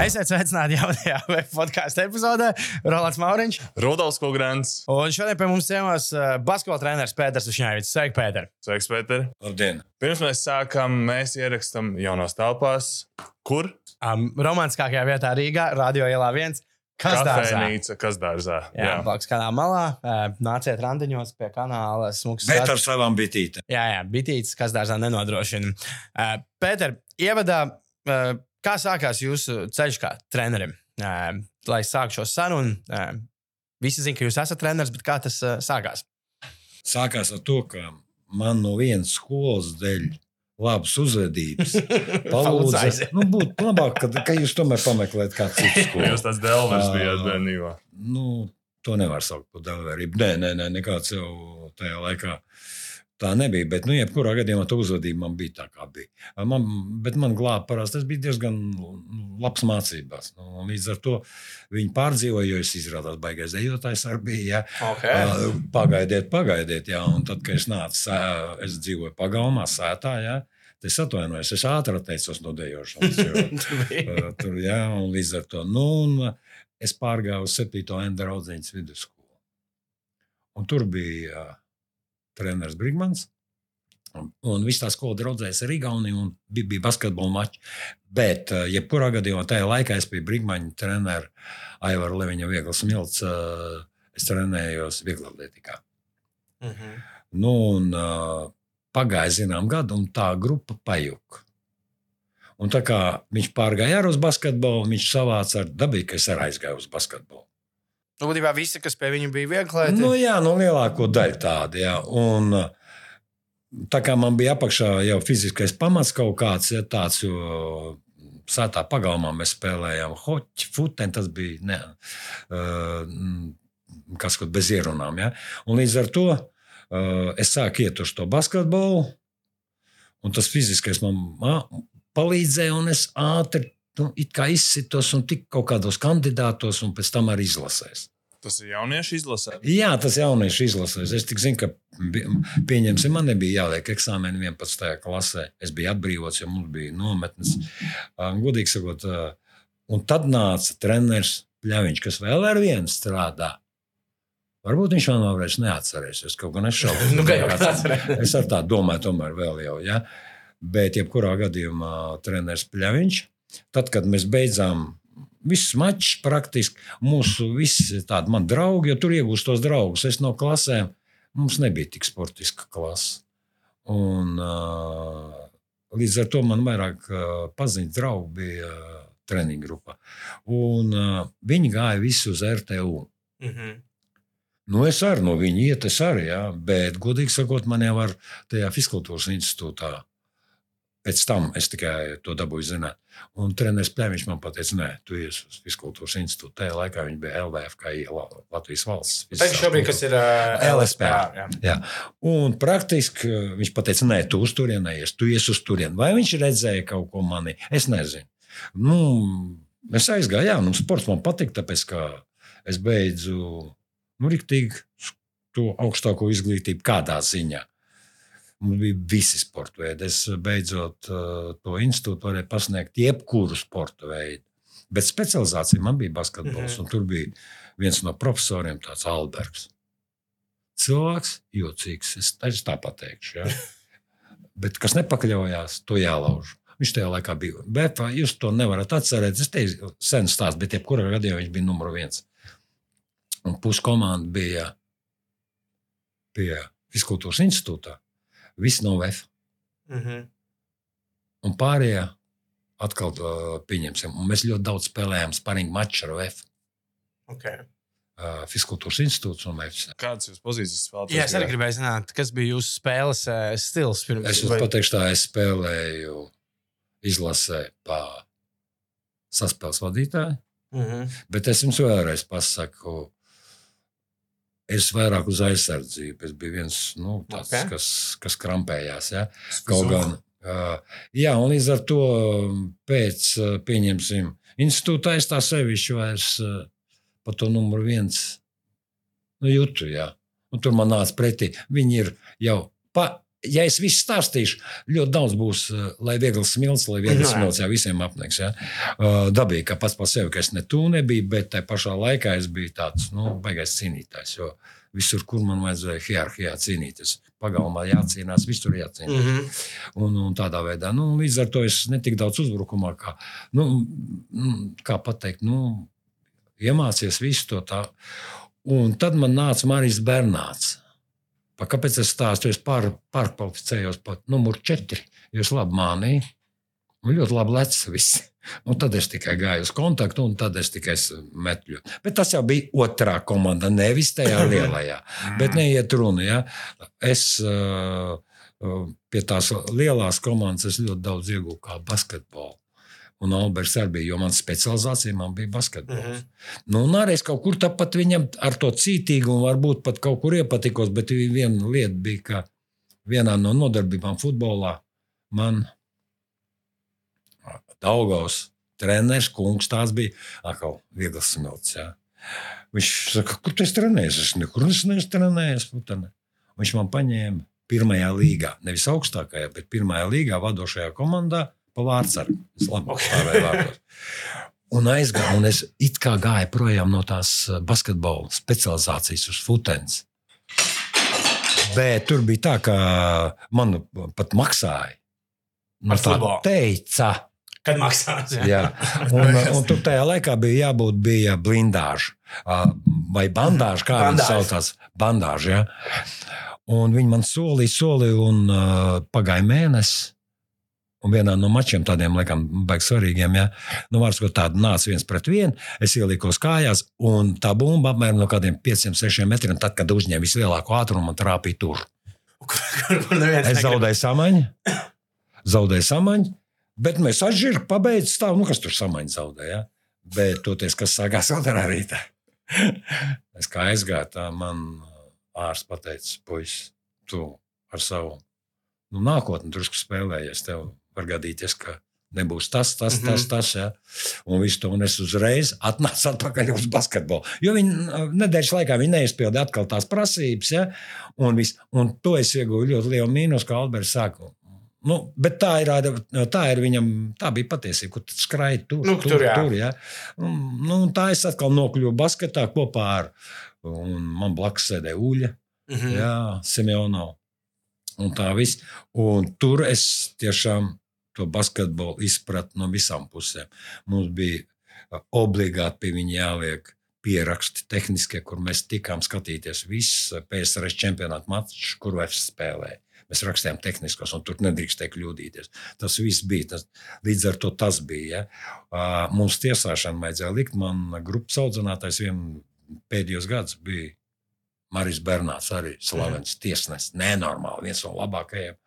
Esiet sveicināti jaunajā podkāstu epizodē. Rolands Mauriņš. Rudolf Kungrants. Un šodien pie mums ciemos uh, basketbola treneris Pēters Ušņēvits. Sveiki, Pēter! Sveiks, Pēter! Labdien! Pirms mēs sākam, mēs ierakstām jaunās telpās. Kur? Um, romantiskākajā vietā Rīgā, Radio ielā 1. Kas dārzā? Kas dārzā. Jā, jā. blakus kanāla malā. Nāciet randiņos pie kanāla. Smuks Bet ar savām bitītēm. Jā, jā, bitītes, kas dārzā nenodrošina. Pēter, ievadā, kā sākās jūsu ceļš kā trenerim? Lai sāktu šo sarunu, visi zina, ka jūs esat treneris, bet kā tas sākās? Sākās ar to, ka man no vienas skolas dēļ labas uzvedības aiziet. nu, būtu labāk, ka, ka jūs tomēr pameklējat kādu citu skolu. Jūs tāds delvers bijāt bērnībā. Nu, to nevar saukt par delvērību. Nē, nē, nē, nekāds jau tajā laikā. Tā nebija, bet, nu, jebkurā gadījumā tā uzvedība man bija tā, kā bija. Man, bet man glāba parasti tas bija diezgan nu, labs mācībās. Nu, līdz ar to viņi pārdzīvoja, jo es izrādās baigais dejotājs arī bija. Ja? Okay. Pagaidiet, pagaidiet, jā. Un tad, kad es nācu, es dzīvoju pagalmā, sētā, jā. Es atvainojos, es ātri atteicos no dejošanas. Jo, tur, jā, un līdz ar to nu, un, es pārgāju uz 7. Endra audziņas vidusskolu. Un tur bija treneris Brigmans. Un, un viss tā skola draudzējās ar Igauniju, un bija, bija basketbola mači. Bet, uh, jebkurā gadījumā, tajā laikā es biju Brigmaņa treneris, Aivara Leviņa, Vieglas Milts. Uh, es trenējos vieglatlētikā. Mhm. Nu, un, uh, pagāja zinām gadu, un tā grupa pajuka. Un tā kā viņš pārgāja uz basketbolu, viņš savāca ar dabīgu, ka es arī aizgāju uz basketbolu. Nu, būtībā visi, kas pie viņa bija viegli, Nu, jā, nu, lielāko daļu tādu. Jā. Un, tā kā man bija apakšā jau fiziskais pamats kaut kāds ja, tāds, jo sētā pagalmā mēs spēlējām hoķi, futeni, tas bija ne, kas kaut bez ierunām. Ja. Un līdz ar to es sāku iet uz to basketbolu, un tas fiziskais man palīdzēja, un es ātri nu, it kā izsitos un tik kaut kādos kandidātos, un pēc tam arī izlasēs. Tas ir jauniešu izlasē. Jā, tas ir jauniešu izlasēs. Es tik zinu, ka pieņemsim, man nebija jāliek eksāmeni 11. klasē. Es biju atbrīvots, jo mums bija nometnes. Godīgi sakot, un tad nāca treneris Pļaviņš, kas vēl ar vienu strādā. Varbūt viņš man vairs neatcerēsies, kaut gan es šaubos. Nu. Es ar tā domāju, tomēr vēl jau. Ja? Bet, jebkurā gadījumā, treneris Pļaviņš, tad, kad mēs beidzām visus mačus, praktiski mūsu visi tādi mani draugi, jo tur iegūst tos draugus. Es no klasēm, mums nebija tik sportiska klase. Un, līdz ar to man vairāk paziņas draugi bija treniņa grupā. Un, viņi gāja visi uz RTU. Mhm. Nu, es arī no viņa iet, es arī, jā, bet, godīgi sakot, man jau var tajā fiskultūras institūtā. Pēc tam es tikai to dabūju zināt. Un treneris Plēniņš man teica, nē, tu iesi uz fiskultūras institūtu. Tajā laikā viņš bija LVFKI, La- Latvijas valsts. Tagad šobrīd, ir uh, LSP. Jā. Jā. Un praktiski uh, viņš teica, nē, tu uz turieni neies, tu iesi uz turieni. Vai viņš redzēja kaut ko manī? Es nezinu. Nu, es aizgāju, jā, nu, sports man patīk, tāpēc ka es beidzu nu, riktīgi to augstāko izglītību kādā ziņā. Mums bija visi sporta veidi. Es beidzot uh, to institūtu varēju pasniegt jebkuru sporta veidu. Bet specializācija man bija basketbols, Mhm. un tur bija viens no profesoriem, tāds Alberts. Cilvēks jocīgs, es, es tā pateikšu. Ja? Bet kas nepakļaujās, to jālauž. Viņš tajā laikā bija. Bet jūs to nevarat atcerēties? Es teicu, sen stāstu, bet jebkurā gadījumā viņš bija numur viens. Un puskomanda bija pie Fiskultūras institūtā. Visi no VF. Mhm. Un pārējie atkal uh, pieņemsim. Un mēs ļoti daudz spēlējām sparingu maču ar VF. Okay. Uh, Fiskultūras institūts un VF. Kādas ir pozīcijas spēlētājs? Jā, es arī gribēju zināt, kas bija jūsu spēles uh, stils. Pirms, Es jums pateikšu, tā es spēlēju izlasē pa saspēles vadītāju. Mhm. Bet es jums vēlreiz pasaku, es vairāk uz aizsardzību. Es biju viens nu, tāds, Ok. okay. kas, kas krampējās. Ja? Kaut gan. Uh, jā, un līdz ar to pēc, uh, pieņemsim, institūtā es tā sevišķi vairs uh, pa to numuru viens nu, jūtu. Jā. Un tur man nāca pretī. Viņi ir jau pa ja es visu stāstīšu, ļoti daudz būs, uh, lai viegls smilts, lai viegls Nu, jā. smilts, jā, visiem apniks. Ja? Uh, dabīgi, ka pats par sevi, ka es ne tu nebiju, bet tajā pašā laikā es biju tāds, nu, baigais cīnītājs. Jo visur, kur man vajadzēja hierarhijā cīnīties, pagalmā jācīnās, visur jācīnās. Mm -hmm. Un, un tādā veidā, nu, līdz ar to es netik daudz uzbrukumā, kā, nu, mm, kā pateikt, nu, iemācījies visu to tā. Un tad man nāca Marijas Bernāts. Pa kāpēc es stāstu? Es pār, pārkvalificējos pat numur 4. Jūs labi mānījāt. Un ļoti labi lec viss. Un tad es tikai gāju uz kontaktu, un tad es tikai metu. Bet tas jau bija otrā komanda, nevis tajā lielajā. Bet neiet runa. Ja? Es uh, pie tās lielās komandas ļoti daudz iegūstu kā basketbolu. Un Alberts arī bija, jo mana specializācija man bija basketbols. Mm. -hmm. nu, un arī es kaut kur tāpat viņam ar to cītīgumu, varbūt pat kaut kur iepatikos, bet viena lieta bija, ka vienā no nodarbībām futbolā man Daugaus treneris, kungs, tās bija atkal viegls smilts. Jā. Viņš saka, kur tu esi trenējies? Es nekur neesmu trenējies. putane." Viņš man paņēma pirmajā līgā, nevis augstākajā, bet pirmajā līgā vadošajā komandā pa vārdsargu. Es labi stāvēju vārdos. Un aizgāju, un es it kā gāju projām no tās eh, basketbola specializācijas uz futens. Bet tur bija tā, ka man pat maksāja. Man tā teica. Kad maksās? Jā. Jā. Un, un tur tajā laikā bija jābūt bija blindāža ā, vai bandāža, kā viņi saucās. Bandāža, ja? Un viņi man solīja, solīja, un uh, pagāja mēnesis. Un vienā no mačiem, tādiem laikam, baigi svarīgiem, ja nu, vārds, tāda nāca viens pret vienu, es ielikos kājās, un tā bumba apmēram no kādiem 5-6 metriem, tad, kad uzņēma vislielāko ātrumu, man trāpīja tur. Kur, kur, Es zaudēju samaņu, zaudēju samaņu, bet mēs atžirām, pabeigts stāv. Nu, kas tur samaņu zaudēja? Bet toties, kas sākās otrā rītā. Es kā aizgāju, tā man ārsts pateica, puisis, tu ar savu nu, nākotni drusku spēlējies. Tev var gadīties, ka nebūs tas, tas, Mhm. tas, tas. Ja? Un visu to un es uzreiz atnācu atpakaļ uz basketbolu. Jo viņi uh, nedēļas laikā viņi neizpildīja atkal tās prasības. Ja? Un, vis, un to es ieguvu ļoti lielu mīnus, kā Alberts saka. Nu, bet tā ir, tā ir viņam, tā bija patiesība, kur skraidīja tur, Nu, tur, tur, jā. tur ja? un, nu, tā es atkal nokļuvu basketā kopā ar, un man blakus sēdēja Uļa. Mhm. Jā, Simjonovs. Un tā viss. Un tur es tiešām to basketbolu izpratu no visām pusēm. Mums bija obligāti pie viņa jāliek pieraksti tehniskie, kur mēs tikām skatīties visus PSRS čempionāta mačus, kur vairs spēlēja. Mēs rakstījām tehniskos, un tur nedrīkstēja kļūdīties. Tas viss bija. Tas, līdz ar to tas bija. Ja. Mums tiesāšanu vajadzēja likt. Man grupas audzinātājs vien pēdējos gados bija Maris Bernāts, arī slavens tiesnesis. Nenormāli, viens no labākajiem.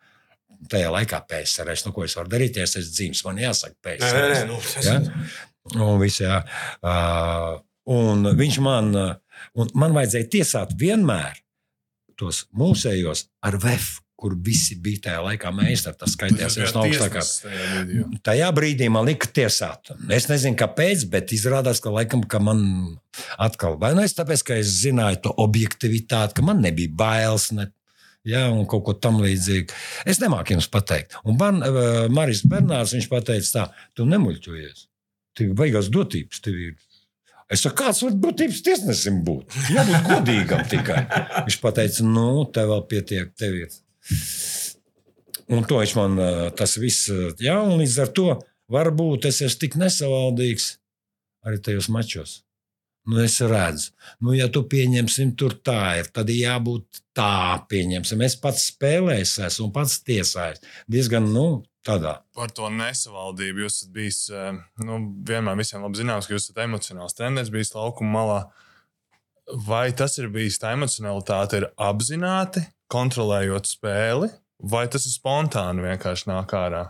Tajā laikā PSRS, nu, ko es varu darīt, ja es esmu dzīves, man jāsaka Nē, PSRS. nē, nē, nu, tas Ja? Un, viss, jā. uh, un viņš man, un man vajadzēja tiesāt vienmēr tos mūsējos ar VF, kur visi bija tajā laikā meistari. Tas skaitījās viens no augstākajiem. Tajā brīdī man lika tiesāt. Es nezinu, kāpēc, bet izrādās, ka, laikam, ka man atkal vai nu es tāpēc, ka es zināju to objektivitāti, ka man nebija bailes. Ne, Ja, un kaut ko tam līdzīgu. Es nemāku jums pateikt. Un man, uh, Maris Bernārs pateica, tā, tu nemuļķojies. Tev ir baigās dotības. Ir. Es saku, kāds var dotības tiesnesim būt? Jābūt godīgam tikai. Viņš teica, nu, tev vēl pietiek, tev ir. Un to viņš man ā, tas viss, ā, jā, un līdz ar to varbūt es esmu tik nesavaldīgs arī tajos mačos. Nu, es redzu, nu, ja tu pieņemsim, tur tā ir, tad jābūt tā, pieņemsim. Es pats spēlēju, esmu un pats tiesājis. Diezgan, nu, tādā. Par to nesavaldību jūs esat bijis. eh, Nu, vienmēr visiem labi zināms, ka jūs esat emocionāls treneris, bijis laukuma malā. Vai tas ir bijis tā emocionalitāte, ir apzināti kontrolējot spēli, vai tas ir spontāni vienkārši nāk ārā?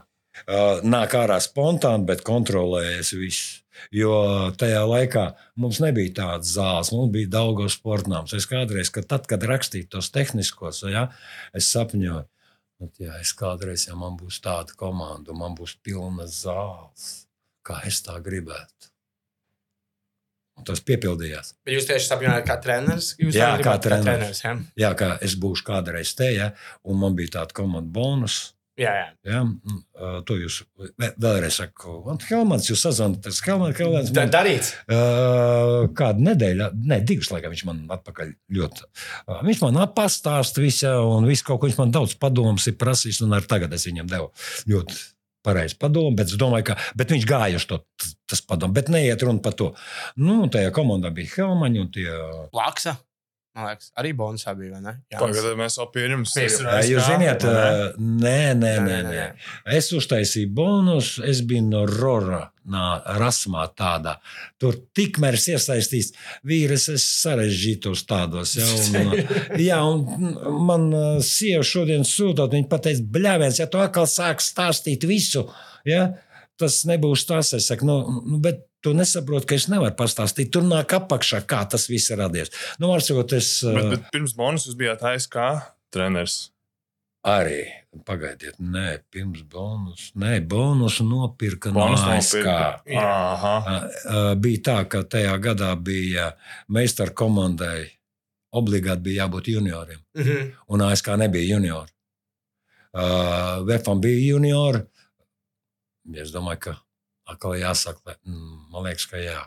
Uh, nāk ārā spontāni, bet kontrolējas viss. Jo tajā laikā mums nebija tādas zāles, mums bija daudz sportnāms. Es kādreiz, kad, tad, kad rakstīju tos tehniskos, ja, es sapņoju, ka ja es kādreiz, ja man būs tāda komanda, man būs pilna zāles, kā es tā gribētu. Un tas piepildījās. Bet jūs tieši sapņojāt, kā treneris? Jūs Jā, kā gribat, treneris. jā? Jā, kā es būšu kādreiz te, ja, un man bija tāda komanda bonus. Jā, jā. Ja, mm, uh, to jūs vē- vēlreiz saku. Un Helmans, jūs sazvanāties. Helmans, Helmans, man, darīts. uh, kādu nedēļu, ne, divas laikam viņš man atpakaļ ļoti. Uh, viņš man pastāsta visu, un visu kaut ko viņš man daudz padomus ir prasījis, un arī tagad es viņam devu ļoti pareizi padomu, bet es domāju, ka bet viņš gāja uz to, padomu, bet neiet runa par to. Nu, tajā komandā bija Helmaņi un tie. Laksa. Man liekas, arī bonusā bija, vai ne? Jā, Tagad mēs jau pirms Pirms. Jā, Jūs zināt, nē, nē, nē, nē. Es uztaisīju bonus, es biju no Rora, nā, rasmā tādā. Tur tikmēr es iesaistīts vīrs, es sarežģītos tādos. Ja, un, jā, un man uh, sieva šodien sūtot, viņa pateica, bļāviens, ja tu atkal sāk stāstīt visu, ja, tas nebūs tas. Es saku, nu, nu, bet tu nesaproti, ka es nevaru pastāstīt. Tur nāk apakšā, kā tas viss ir radies. Nu, var sakot, es Bet, bet pirms bonus jūs bijāt ASK treneris. arī. Pagaidiet, nē, pirms bonus. Nē, bonusu nopirka Bonus no ASK. bija tā, ka tajā gadā bija meistara komandai obligāti bija jābūt junioriem, Mhm. un ASK nebija juniori. Uh, Vefam bija juniori. Es domāju, ka atkal jāsaka, mm, man liekas, ka jā.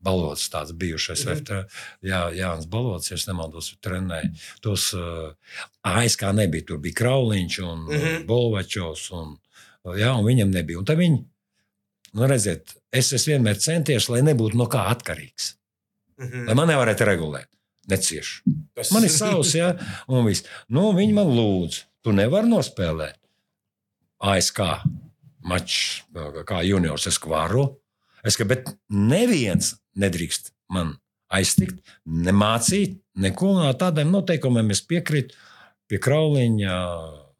Balots tāds bijušais, mm -hmm. jā, Jānis Balots, ja es nemaldos, trenēja. Tos uh, ASK nebija, tur bija Krauliņš un mm. -hmm. Bolvačovs, un, jā, un viņam nebija. Un viņi, nu redziet, es esmu vienmēr centies, lai nebūtu no kā atkarīgs. Mhm. Lai man nevarētu regulēt, necieši. Tas- Man ir savs, jā, un viss. Nu, viņi man lūdz, tu nevari nospēlēt ASK mačs kā juniors. Es varu, es, ka, bet neviens nedrīkst man aiztikt, nemācīt, neko no tādiem noteikumiem. Es piekrītu pie Krauliņa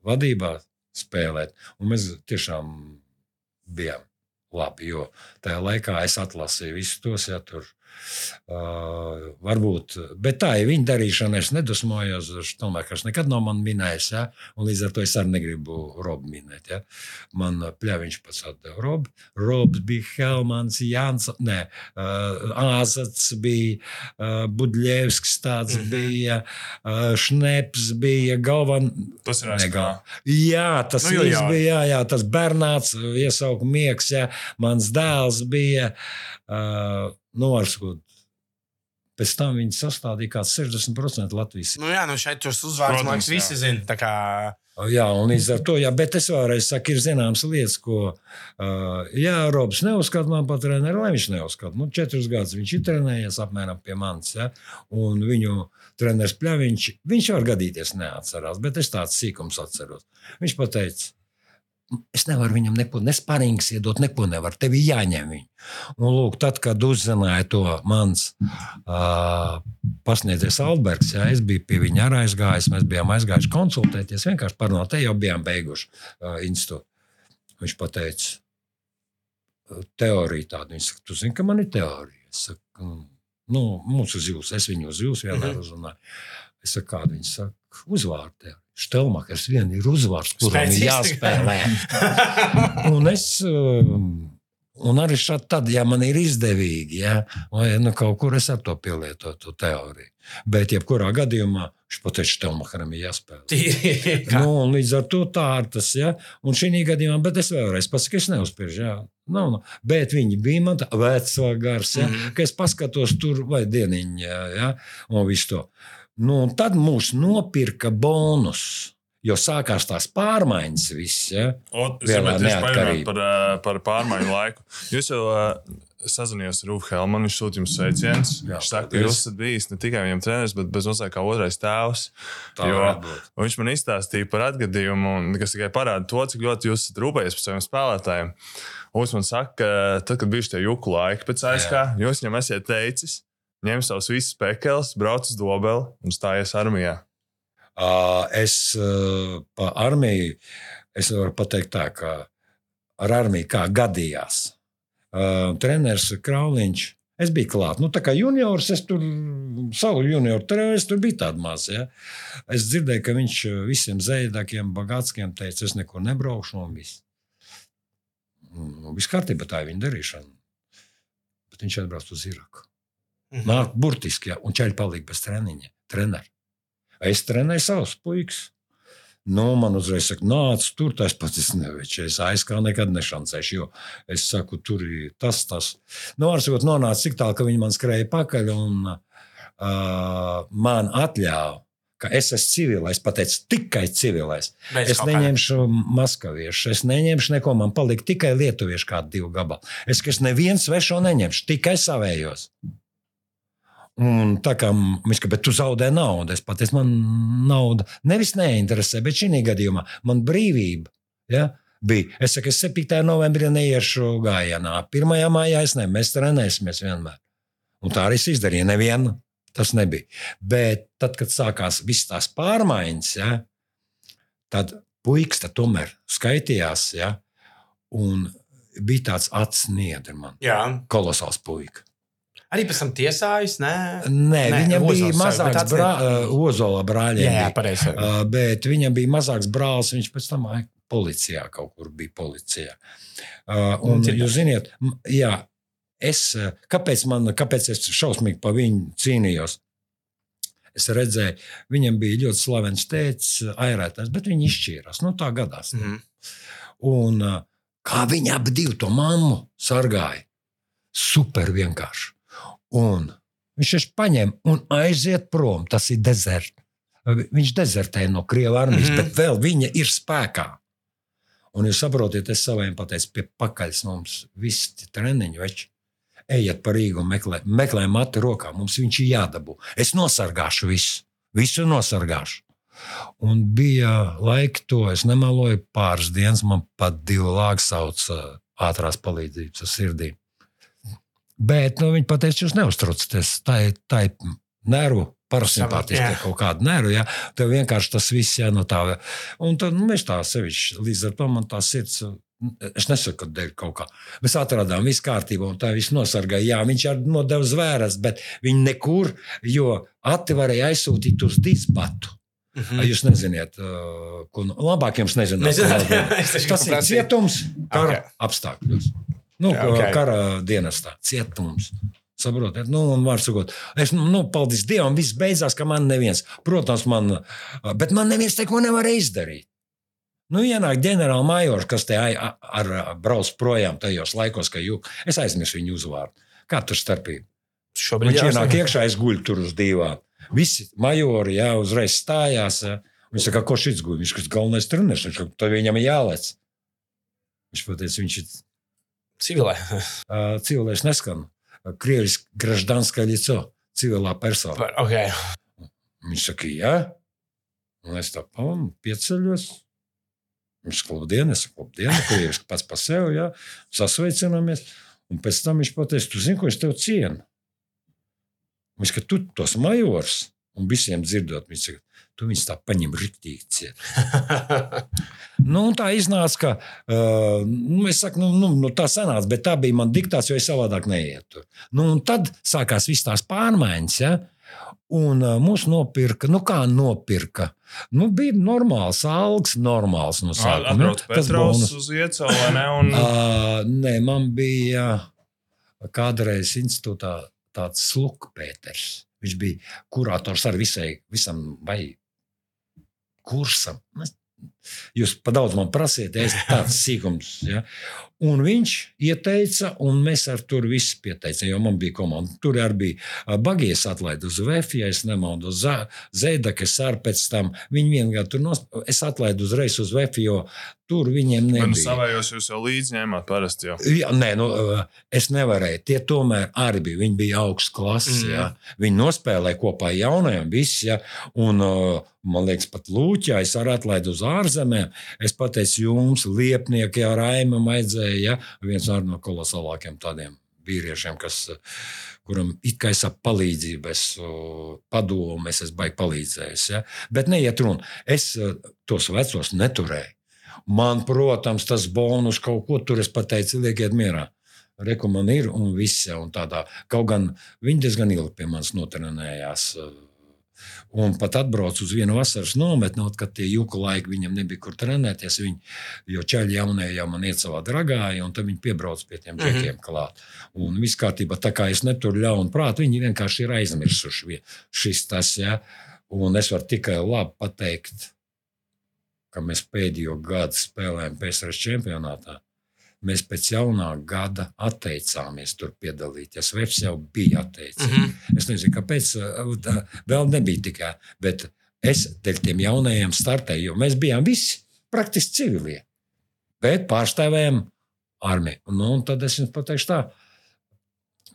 vadībā spēlēt. Un mēs tiešām bijām labi, jo tajā laikā es atlasīju visus tos, ja tur Uh, varbūt, bet tā ir viņa darīšana. Es nedusmojos. Es domāju, ka viņš nekad nav man minējis. Ja? Un līdz ar to es arī negribu Robu minēt. Ja? Man pļāviņš pats atdeva Robu. Robs bija Helmans, Jānis, ne, uh, Āzats bija, uh, Budļevskis tāds mm. -hmm. bija, uh, Šneps bija, Galvan. Tas ir Ne, ASK. gal- Jā, tas Nu, jā. bija. Jā, jā, tas Bernāts, iesaukt miegs, jā, mans dēls bija. Uh, nu, var sakot, pēc tam viņi sastādīja kā 60% Latvijas. Nu, jā, nu šeit tos uzvārds, man liekas, visi zina. Tā kā Jā, un līdz ar to, jā, bet es vēlreiz saku, ir zināmas lietas, ko, uh, jā, Robs neuzskata man par treneru, lai viņš neuzskata. Nu, četrus gadus viņš ir trenējies apmēram pie manis, ja, un viņu treneris Pļaviņš, viņš var gadīties neatcerās, bet es tāds sīkums atceros. Viņš pateica, es nevaru viņam neko, nesparīgs iedot, neko nevaru, tev ir jāņem viņu. Un lūk, tad, kad uzzināja to mans uh, pasniedzējs Alberts, ja, es biju pie viņa arī aizgājis, mēs bijām aizgājuši konsultēties, vienkārši parunāt, te jau bijām beiguši uh, institūtu. Viņš pateica, teorija tāda, viņš saka, tu zini, ka man ir teorija. Es saku, "Mm, nu, mums uz jūs, es viņu uz jūs vienmēr Mhm. uzrunāju. Es saku, kāda viņa saka, uzvārdu. Štelmakers vien ir uzvārds, kuram ir jāspēlē. Un es, um, un arī šādi, tad, ja man ir izdevīgi, ja, vai nu, kaut kur es ar to pielietotu to teoriju. Bet, jebkurā gadījumā, viņš pateica, Štelmakaram ir jāspēlē. tīri. Nu, un līdz ar to tā ir tas, ja. Un šī gadījumā, bet es vēlreiz pasaku, es neuzspiežu, jā. Nav, nav. Bet viņi bija man tāds vecs, gars, ja, Mhm. ka es paskatos tur vai dieniņā, ja, un visu to. Nu, tad mūs nopirka bonus, jo sākās tās pārmaiņas viss, ja. O, Es parunāt par, ā, par pārmaiņu laiku. Jūs jau uh, sazvanījāties ar Rūfu Helmanu, viņš sūta jums sveicienus. Viņš saka, ka jūs esat bijis ne tikai viņam treneris, bet bez mazliet kā otrais tēvs. Viņš man izstāstīja par atgadījumu, un, kas tikai parāda to, cik ļoti jūs esat rūpējies par saviem spēlētājiem. Viņš man saka, ka tad, kad bija šie juku laiki pēc ASK, jūs viņam esat teicis, ņem savus visus pekeles, brauc uz dobeli un stājies armijā. Uh, es uh, par armiju es varu pateikt tā, ka ar armiju kā gadījās. Uh, treneris Krauliņš. Es biju klāts. Nu, tā kā juniors, es tur savu junioru treneris, tur bija tāda maza. Ja? Es dzirdēju, ka viņš visiem zēdākiem, bagātskiem teica, es nekur nebraukšu un viss. Nu, viss kārtībā, tā ir viņa darīšana. Bet. Viņš atbrauc uz Iraku. Mhm. Nāk burtiski, ja, un ķēļi palika bez treniņa. Treneri. Es trenēju savus puikas. Nu, man uzreiz saka, nāc, tur tas pats es neveikšu. Es aizkā nekad nešancēšu, jo es saku, tur ir tas, tas. Nu, var sakot, nonāca tik tālu, ka viņi man skrēja pakaļ un uh, man atļāva, ka es esmu civilais, pateicu, tikai civilais. Bez Es neņemšu maskaviešu, es neņemšu neko, man palika tikai lietuviešu kādu divu gabalu. Es, es nevienu svešo neņemšu, tikai savējos. Un tā kā viņš teica, bet tu zaudē naudu. Es pateicu, man nauda nevis neinteresē, bet šī gadījumā man brīvība. Ja? Bija. Es saku, es 7. novembrī neiešu gājienā. 1. maijā es ne, mēs trenēsimies vienmēr. Un tā arī es izdarīju. Nevienu tas nebija. Bet tad, kad sākās visas tās pārmaiņas, ja, tad puikas tomēr skaitījās. Ja, un bija tāds atsniedrs man. Jā, Kolosāls puika. Arī pēc tam tiesājas. Nē, Nē, Nē, viņam bija mazāks bet brā, atsniedz- uh, Ozola brāļiem. jā, jā pareizi. Uh, bet viņam bija mazāks brālis, viņš pēc tam policijā kaut kur bija. Policijā. Uh, un, Dzirdēt. jūs ziniet, jā, es, kāpēc, man, kāpēc es šausmīgi par viņu cīnījos? Es redzēju, viņam bija ļoti slavens tēvs, airētājs, bet viņi izšķīrās. Nu, tā gadās. Mhm. Un kā viņi abi divi to mammu sargāja. Super vienkārši. Un viņš viņš paņem un aiziet prom. Tas ir dezerts. Viņš dezertē no Krievijas armijas, mm. -hmm. bet vēl viņa ir spēkā. Un jūs saprotat, es saviem pateicu, pie pakaļs mums visi tie treniņi veči. Ejiet par Rīgu un meklē, meklē matu rokā. Mums viņš ir jādabū. Es nosargāšu visu. Visu nosargāšu. Un bija laika, to es nemaloju, pāris dienas man pat divi lāgi sauc ātrās palīdzības sirdī. Bet nu, viņi pateica, jūs neuztraucaties. Tā ir, tā ir nervu, parasimpātiska Jā. kaut kāda nervu. Ja? Tev vienkārši tas viss jāno tā. Un tad nu, mēs tā sevišķi, līdz ar to man tā sirds. Es nesaku, ka dēļ kaut kā. Mēs atradām visu kārtību, un tā viss nosargāja. Jā, viņš arī nodeva zvēras, bet viņi nekur, jo Ati varēja aizsūtīt uz disbatu. Mhm. Jūs nezināt, uh, ko no, labāk jums nezināt. Nezināt, jā, Tas ir cietums kara Ok. okay. apstākļos. Nu, Jā, okay. ok. Kara dienestā, cietums. Saprotiet, nu, un var sakot, es, nu, paldies Dievam, viss beidzās, ka man neviens, protams, man, bet man neviens neko nevarēja izdarīt. Nu, ienāk ģenerāla majors, kas te ar, ar, brauc projām tajos laikos, ka jū, es aizmirsu viņu uzvārdu. Kā tur starpība? Šobrīd Viņš ienāk iekšā, es guļu tur uz divām. Visi majori jā, uzreiz stājās. Jā. Viņš saka, ko šis guļ? Viņš ir galvenais treneris, viņš saka, tad viņam ir jālec. Viņš pateica, viņš ir Civilē. Eh, Civilēs neskan. Krievis graždanskā lico, civilā persona. Okay. Viņš saka, jā. Un es tā pam, pieceļos. Viņš saka, labdien, es saku, labdien, krieviski pats pa sevi, jā. Sasveicināmies. Un pēc tam viņš pateica, tu zini, ko es tev cienu. Viņš saka, tu tos majors. Un visiem dzirdot, viņš saka, tu viņus tā paņem riktīgi ciet. Nu, tā iznāca, ka uh, nu, es saku, nu, nu, nu, tā sanāca, bet tā bija mana diktācija, jo es savādāk neietu. Nu, tad sākās visas tās pārmaiņas. Ja? Un uh, mūs nopirka, nu kā nopirka. Nu, bija normāls algs, normāls no sākuma. Ja? Tas bonus. uz iecelu, vai ne? Un, Uh, nē, man bija kādreiz institūtā tāds slukpēters. Viņš bija kurators ar visai, visam vai курсом, Jūs pa daudz man prasiet, es tāds sīkums. Ja? Un viņš ieteica, un mēs ar tur visi pieteicām, jo man bija komanda. Tur arī bija Bagijas atlaide uz VF, ja es nemaldu, Zēda, kas arī pēc tam. Viņi vienkārši tur nos... Es atlaidu uzreiz uz VF, jo tur viņiem nu, nebija. savējos jūs jau līdzi ņēmāt parasti. Jau. Jā, nē, nu, es nevarēju. Tie tomēr arī bija. Viņi bija augsts klases. Mm. Viņi nospēlēja kopā ar jaunajiem. Visi, ja, un, man liekas, pat Lūķā es arī atlaidu uz ārzemēm. Es pateicu jums, liepnieki ar Raimam vajadzēja. Ja, viens no kolosālākiem tādiem vīriešiem, kas, uh, kuram it kā es ap palīdzību, es uh, padomu, es esmu baigi palīdzējis. Ja. Bet neiet runa. Es uh, tos vecos neturēju. Man, protams, tas bonus kaut ko tur es pateicu, liekiet mierā. Reku man ir un viss un tādā. Kaut gan viņi diezgan ilgi pie manis notrenējās. Un pat atbraucu uz vienu vasaras nometni, kad tie juku laiki viņam nebija kur trenēties. Viņi, jo ķēļi jaunie jau man iet savā dragāja, un tad viņi piebrauc pie tiem džekiem Mhm. klāt. Un viss kārtībā, tā kā es neturu ļaunu prātu, viņi vienkārši ir aizmirsuši šis tas. Ja? Un es varu tikai labi pateikt, ka mēs pēdējo gadu spēlējam PSRS čempionātā. Mēs pēc jaunā gada atteicāmies tur piedalīties. Vefs jau bija atteicis. Mm -hmm. Es nezinu, kāpēc uh, tā vēl nebija tikai. Bet es dēļ tiem jaunajiem startēju, jo mēs bijām visi praktiski civilie. Bet pārstāvējām armiju. Nu, un tad es jums pateikšu tā,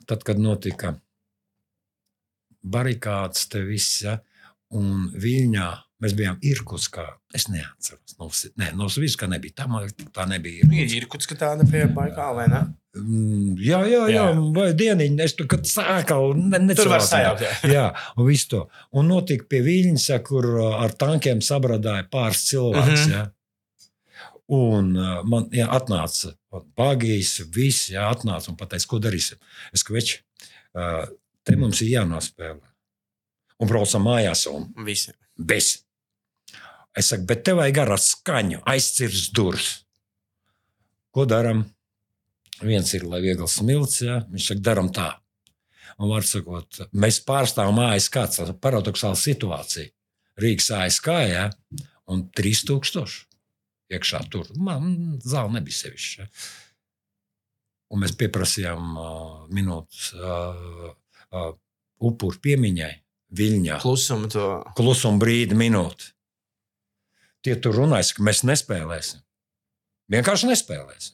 tad, kad notika barikādas, te viss, ja, un Viļņā mēs bijām Irkutskā. Es neatceros, no, nē, no Sviska nebija. Tā, tā nebija. Ir Irkuts, ka tāda pie Baikāla, vai ne? Mm, Jā, jā, jā, Jā. vai dieniņa. Es tur sāku ne, Tur var necēlās. sajaukt. jā. Jā, un viss to. Un notika pie Viļņas, ja, kur uh, ar tankiem sabradāja pāris cilvēks. Mhm. Ja. Un uh, man jā, atnāca bagijas, viss jā, atnāca un teica, ko darīsim. Es saku, veči, uh, te mums ir jānospēlē. Un braucam mājās, un Visi. bez. Es saku, bet tev vajag ar skaņu, aizcirst durvis. Ko darām? Viens ir, lai viegli smilts, ja? viņš saka, darām tā. Un var sakot, mēs pārstāvam ASK, tas ir paradoxāla situācija. Rīgas ASK, ja? un 3000 iekšā tur. Man zāle nebija sevišķa. Ja? Un mēs pieprasījām uh, minūtes uh, uh, upuru piemiņai Viļņā Klusumu to. klusuma brīdi, minūti. Tie tur runājas, ka mēs nespēlēsim. Vienkārši nespēlēsim.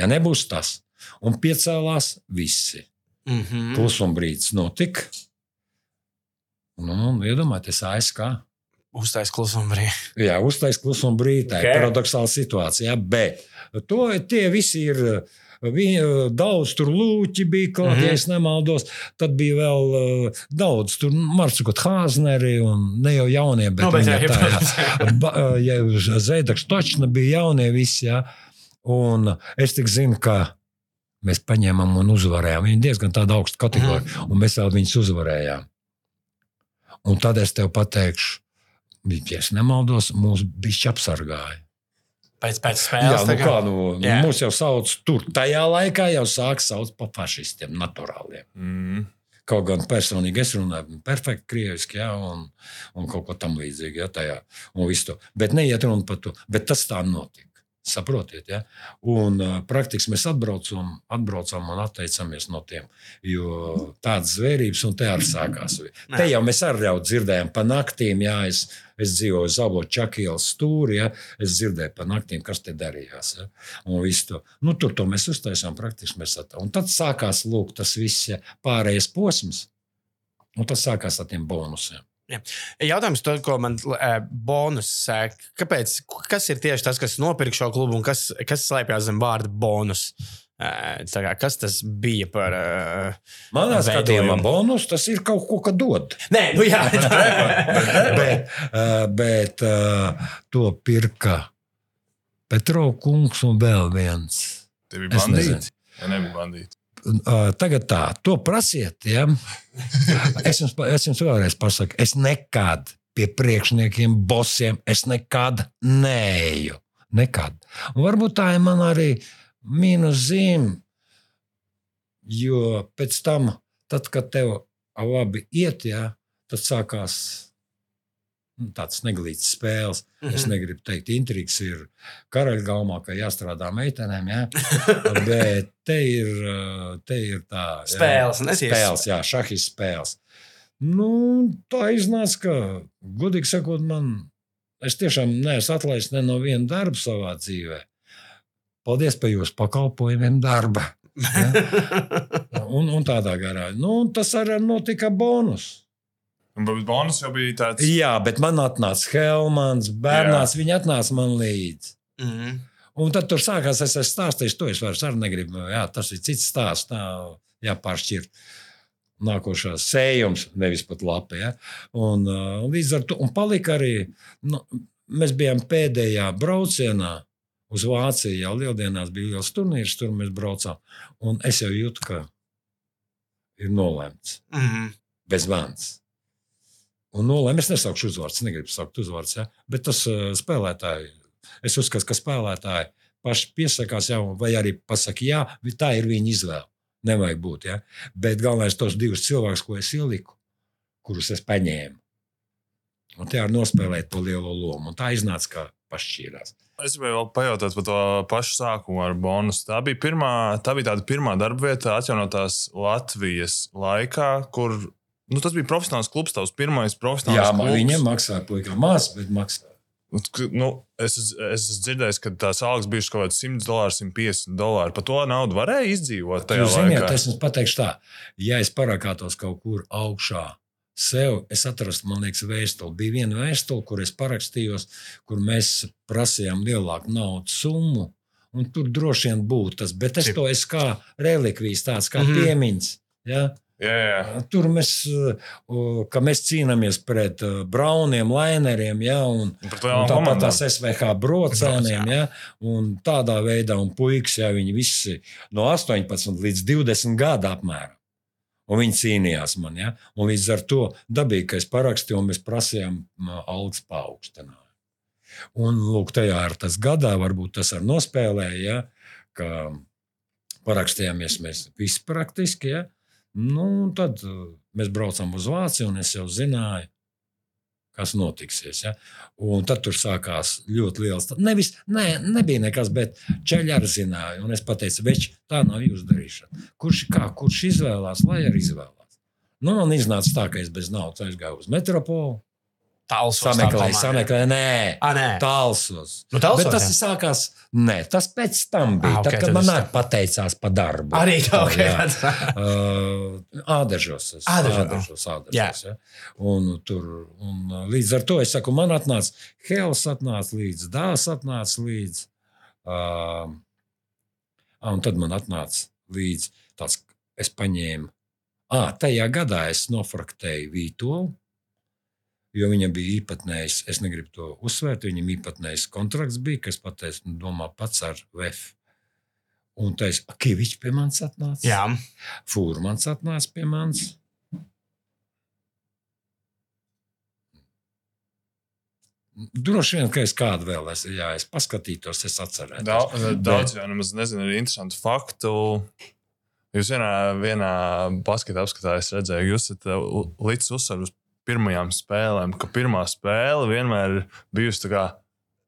Ja nebūs tas, un piecēlās visi. Mm -hmm. Klusuma brīdis notika. Nu, nu, iedomājieties, ASK. Uztais klusumu brīdi. Jā, uztais klusuma brīdī. Tā ir Ok. paradoxāla situācija. Bet to, tie visi ir. Viņa, daudz tur lūķi bija, kaut Mhm. kādā, ja es nemaldos. Tad bija vēl uh, daudz, tur Marcukot Hāzneri un ne jau jaunie, bet, Nu, bet viņa jā, tā, jā. Ba- ja Zēdaks točna bija jaunie visi, jā. Un es tik zinu, ka mēs paņēmām un uzvarējām. Viņi diezgan tāda augsta kategorija, un mēs vēl viņus uzvarējām. Un tad es tev pateikšu, ja es nemaldos, mūs bija apsargāja. Pēc, pēc Jā, spēles. nu tā kā- kā, nu, Jā. mūs jau sauc tur. Tajā laikā jau sāk saukt par fašistiem, naturāliem. Mm. Kaut gan personīgi es runāju perfekti krieviski, jā, un, un kaut ko tam līdzīgu. Jā, tajā, un. Bet neiet runa par to. Bet tas tā notika. Saprotiet, ja? Un praktiski mēs atbraucam, atbraucam un atteicamies no tiem. Jo tādas zvērības, un te arī sākās. Te jau mēs arī jau dzirdējām pa naktīm, jā, es, es dzīvoju Zabo Čakielas stūri, ja? es dzirdēju pa naktīm, kas te darījās. Ja? Un to. Nu, tur to mēs uztaisām praktiski. Mēs atā. un tad sākās lūk, tas viss ja, pārējais posms. Un tas sākās ar tiem bonusiem. Jautājums, to, ko man uh, bonus saka, kāpēc, kas ir tieši tas, kas nopirka šo klubu un kas, kas slēpjas zem vārda bonus? Uh, tā kā, kas tas bija par. Uh, Manā skatījumā bonus tas ir kaut ko, kas dod. nē, nu jā, bet uh, bet uh, to pirka Petro kungs un vēl viens. Tie bija bandīti. Ja nebija bandīti. Tagad tā, to prasiet. Ja? Es, jums, es jums vēlreiz pasaku, es nekad pie priekšniekiem, bosiem, es nekad neeju. Nekad. Un varbūt tā ir man arī mīnus zīme. Jo pēc tam, tad, kad tev labi iet, ja, tad sākās nu, tāds neglīts spēles. Es negribu teikt, intrigas ir karaļgalmā, ka jāstrādā meitenēm, ja? bet te ir, te ir tā jā, Spēles, nesies. spēles, jā, šahis spēles. Nu, tā iznāca, ka, godīgi sakot, man, es tiešām neesmu atlaists ne no viena darba savā dzīvē. Paldies par jūsu pakalpojumiem, darba. Ja? Un, un tādā garā. Nu, un tas arī notika bonus. Un, Bet bonus jau bija tāds. Jā, bet man atnāca Helmans, Bernāts. Viņi atnāca man līdzi. Mhm. Un tad tur sākās, es esmu stāstījis, to es vairs arī negribu. Jā, tas ir cits stāsts. Tā jāpāršķirt. Nākošā sējums, nevis pat lapa. Ja? Un, uh, līdz ar to un palika arī. Nu, mēs bijām pēdējā braucienā uz Vāciju. Jau lieldienās bija liels turnīrs, tur mēs braucām. Un es jau jūtu, ka ir nolemts Mhm. bez vans. Un nolēma, es nesaukšu uzvārds, negribu saukt uzvārds, ja? bet tas uh, spēlētāji, es uzskatu, ka spēlētāji paši piesakās jau, vai arī pasakā, jā, tā ir viņa izvēle. Nevajag būt. Ja? Bet galvenais tos divus cilvēkus, ko es ieliku, kurus es paņēmu. Un tie arī nospēlēja to lielo lomu. Un tā iznāca, ka pašķīrās. Es gribēju vēl pajautāt par to pašu sākumu ar bonusu. Tā bija, pirmā, tā bija tāda pirmā darba vieta atjaunotās Latvijas laikā, kur nu, tas bija profesionāls klubs, tavs pirmais profesionāls Jā, klubs. viņiem maksāja puikā maz, bet maksāja. Nu, es, es esmu dzirdējis, ka tās algas bija kaut kādas 100 dolāri, 150 dolāri. Par to naudu varēja izdzīvot. Tajā Jūs laikā. es jums pateikšu tā, ja es parakātos kaut kur augšā. Sev es atrastu, man liekas, vēstuli. Bija viena vēstule, kur es parakstījos, kur mēs prasījām lielāku naudas summu. Un tur droši vien būtu tas, bet es to esmu kā relikvijas, tāds kā mm -hmm. piemiņas. Ja? Jā. Tur mēs, ka mēs cīnāmies pret uh, brauniem, laineriem, ja, un, un tāpat komandām. tās SVH brocēniem. Broc, Ja, un tādā veidā, un puikas, ja viņi visi no 18 līdz 20 gadu apmēram. Un viņi cīnījās man, ja? un līdz ar to dabīgi, ka es parakstīju, un mēs prasījām algas paaugstinājumu. Un, lūk, tajā ar tas gadā, varbūt tas arī nospēlēja, ja? ka parakstījāmies mēs visi praktiski. Ja? Nu, tad uh, mēs braucām uz Vāciju, un es jau zināju, kas notiksies. Ja? Un tad tur sākās ļoti liels. Nevis, ne, nebija nekas, bet ceļā arī zināja. Un es teicu, veči, tā nav jūsu darīšana. Kurš, kā, kurš izvēlās, lai arī izvēlās. Nu, man iznāca tā, ka es bez naudas aizgāju uz metropolu. Tāls Sameklēju, sameklēju, nē, Ah, nē. tālsos. Nu, tālsos, Bet tas jā. sākās, nē, tas pēc tam bija. Ah, Ah, ok, okay, tad, kad man arī pateicās par darbu. Arī tā, ok. Jā. Uh, Ādažos. es- Ādažos, Ādažos, Jā. ādažos ja. un, tur, un uh, līdz ar to es saku, man atnāca Hells, atnāca līdzi, Dāvs atnāca līdzi. Uh, un tad man atnāca līdzi tāds, es paņēmu. Ah, tajā gadā es nofraktēju Vītolu, jo viņam bija īpatnējs, es negribu to uzsvērt, viņam īpatnējs kontrakts bija, kas pateica, nu, domā pats ar VF. Un tā es, Kavičs pie manis atnāca. Jā, Fūrmans atnāca pie manis. Droši vien, ka es kādu vēl esmu, ja es paskatītos, es atcerētos. Daudz, daudz jau nemaz nezinu, arī interesantu faktu. Jūs vienā, vienā basketā apskatā es redzēju, jūs esat uh, u- licis uzsvaru uz pirmajām spēlēm, ka pirmā spēle vienmēr ir bijusi tā kā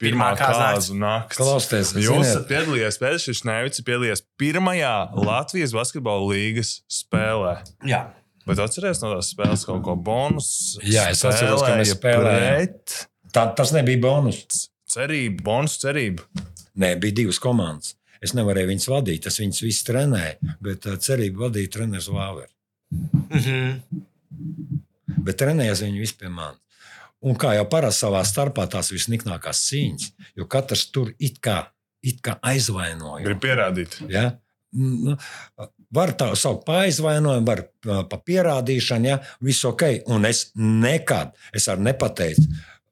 pirmā kāzu nakts. Klausieties, Jūs esat piedalījies, Pēters Šnevics piedalījies pirmajā Latvijas basketbola līgas spēlē. jā. Bet atcerieties no tās spēles kaut ko bonus. Jā, es atceros, ka mēs spēlējām. Tā, tas nebija bonus. cerību, bonus cerību. Nē, bija divas komandas. Es nevarēju viņas vadīt, es viņas visas trenēju, bet uh, cerību vadīja treneris Vāveris. Mhm. Bet trenējās viņi visi pie manis. Un kā jau parasti savā starpā tās visniknākās cīņas, jo katrs tur it kā, it kā aizvainoja. Gribu pierādīt. Ja? Nu, Var tā saukt par aizvainojumu, var ā, pa pierādīšanu, ja viss ok. Un es nekad, es arī nepateicu,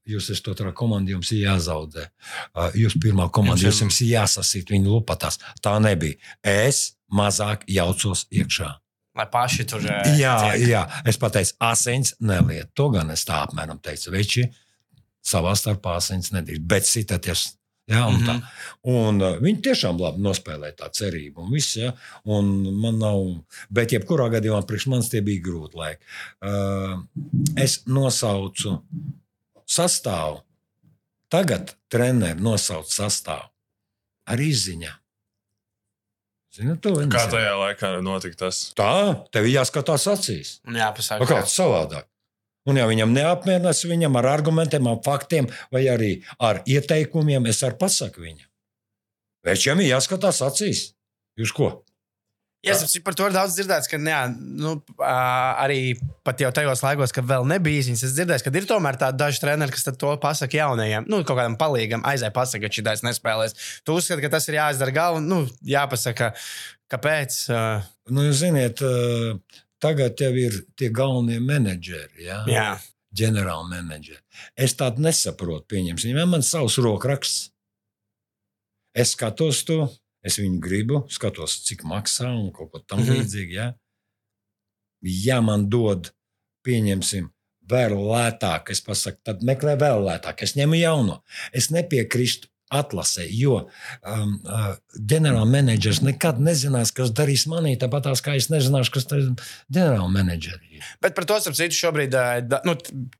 jūs esat otrā komanda, jums ir jāzaudē. Ā, Jūs pirmā komanda, Jums ir- jums, ir jāsasīt viņu lupatās. Tā nebija. Es mazāk jaucos iekšā. Lai paši tur eh, Jā, tiek. jā, es pateicu, asins neliet. To gan es tā apmēram teicu. Veči savā starpā asins nedrīkst, bet sitaties. Ja, un mm -hmm. un, uh, viņi tiešām labi nospēlēja tā cerību. Un viss, ja, un man nav, bet jebkurā gadījumā priekš manis tie bija grūti laiki. Uh, es nosaucu sastāvu. Tagad treneris nosauc sastāvu ar izziņām. Zini, to Kā tajā laikā notika tas? Tā, tev ir jāskatās acīs. Un jāpasaka, Nu, Kāds savādāk. Un, ja viņam neapmierinās viņam ar argumentiem, ar faktiem, vai arī ar ieteikumiem, es arī pasaku viņam. Večiem ir jāskatās acīs. Jūs ko? Jā, es par to ir daudz dzirdēts, ka jā, nu, arī pat jau tajos laikos, kad vēl nebija īsiņas, es dzirdēju, ka ir tomēr tādi daži treneri, kas to pasaka jaunajiem, nu, kaut kādam palīgam, aizēj pasaka, ka šī daļa nespēlēs. Tu uzskati, ka tas ir jāizdara galva, nu, jāpasaka, kāpēc. ā, Nu, jūs ziniet, tagad jau ir tie galvenie menedžeri, ja? Jā, ģenerāli menedžeri. Es tādu nesaprotu, pieņemsim. Viņam man savs rokraksts. Es skatos to, es viņu gribu, skatos, cik maksā un kaut ko Mhm. tamlīdzīgu. Ja? ja man dod, pieņemsim, vēl lētāk, es pasaku, tad meklē vēl lētāk. Es ņemu jauno. Es nepiekrīstu atlasē, jo um, uh, ģenerālmenedžers nekad nezinās, kas darīs manī, tāpat kā es nezināšu, kas ir ģenerālmenedžeri. Bet par to starp citu šobrīd eh, nu,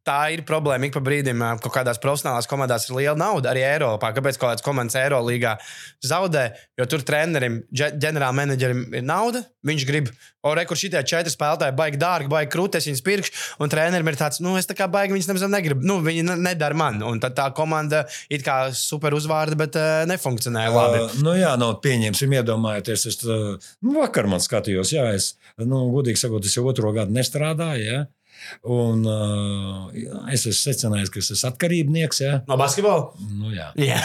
tā ir problēma. Ik pa brīdim eh, kaut kādās profesionālās komandās ir liela nauda arī Eiropā. Kāpēc kaut kādas komandas Eirolandā zaudē? Jo tur trenerim, ģenerālmenedžerim ir nauda. Viņš grib, o, re, kur šitie četri spēlētāji baigi dārgi, baigi krūti, es viņus pirkšu. Un trenerim ir tāds, nu, es tā kā baigi viņus nemaz negribu. Nu, viņi nedara man. Un tad tā komanda it kā super uzvārda, bet uh, nefunkcionē labi. Uh, nu jā, no pieņemsim, iedomājieties, es uh, nu, vakar man skatījos, jā, es, nu, godīgi sakot, es jau otro gadu nestrādāju strādāju. Ja? Un, uh, es esmu secinājis, ka es esmu atkarībnieks. Ja? No basketbola? Nu, jā, jā.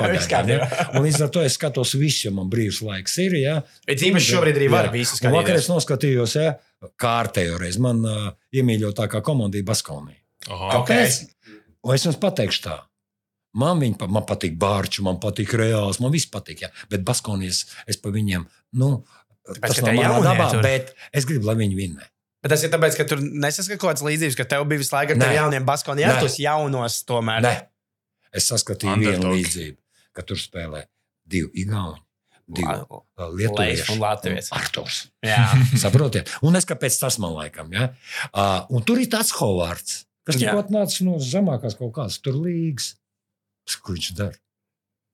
pagaidām. ja? Un līdz ar to es skatos visu, jo man brīvs laiks ir. Ja? Bet īpaši šobrīd arī var visu skatīties. Vakar es noskatījos ja? kārtējo reizi. Man uh, iemīļotākā komanda ir Baskonija. Kāpēc? Okay. Es jums pateikšu tā. Man, viņa, man patīk Bārčs, man patīk Reāls, man viss patīk. Ja? Bet Baskonijas es pa viņiem, nu, Tāpēc, tas nav manā dabā, tur. bet es gribu, lai viņi vinnē. Bet tas ir tāpēc, ka tur nesaskata kaut kādas līdzības, ka tev bija visu laiku ar jauniem baskoniem, ja tos jaunos tomēr. Nē. Es saskatīju Underdog. vienu līdzību, ka tur spēlē divi igauni. Divi lietuvieši un latvieši. Arturs. Saprotiet? Un es kāpēc tas man laikam, ja? Uh, un tur ir tāds Hovards, kas tikko atnāca no zemākās kaut kādas tur līgas. Ko viņš dara?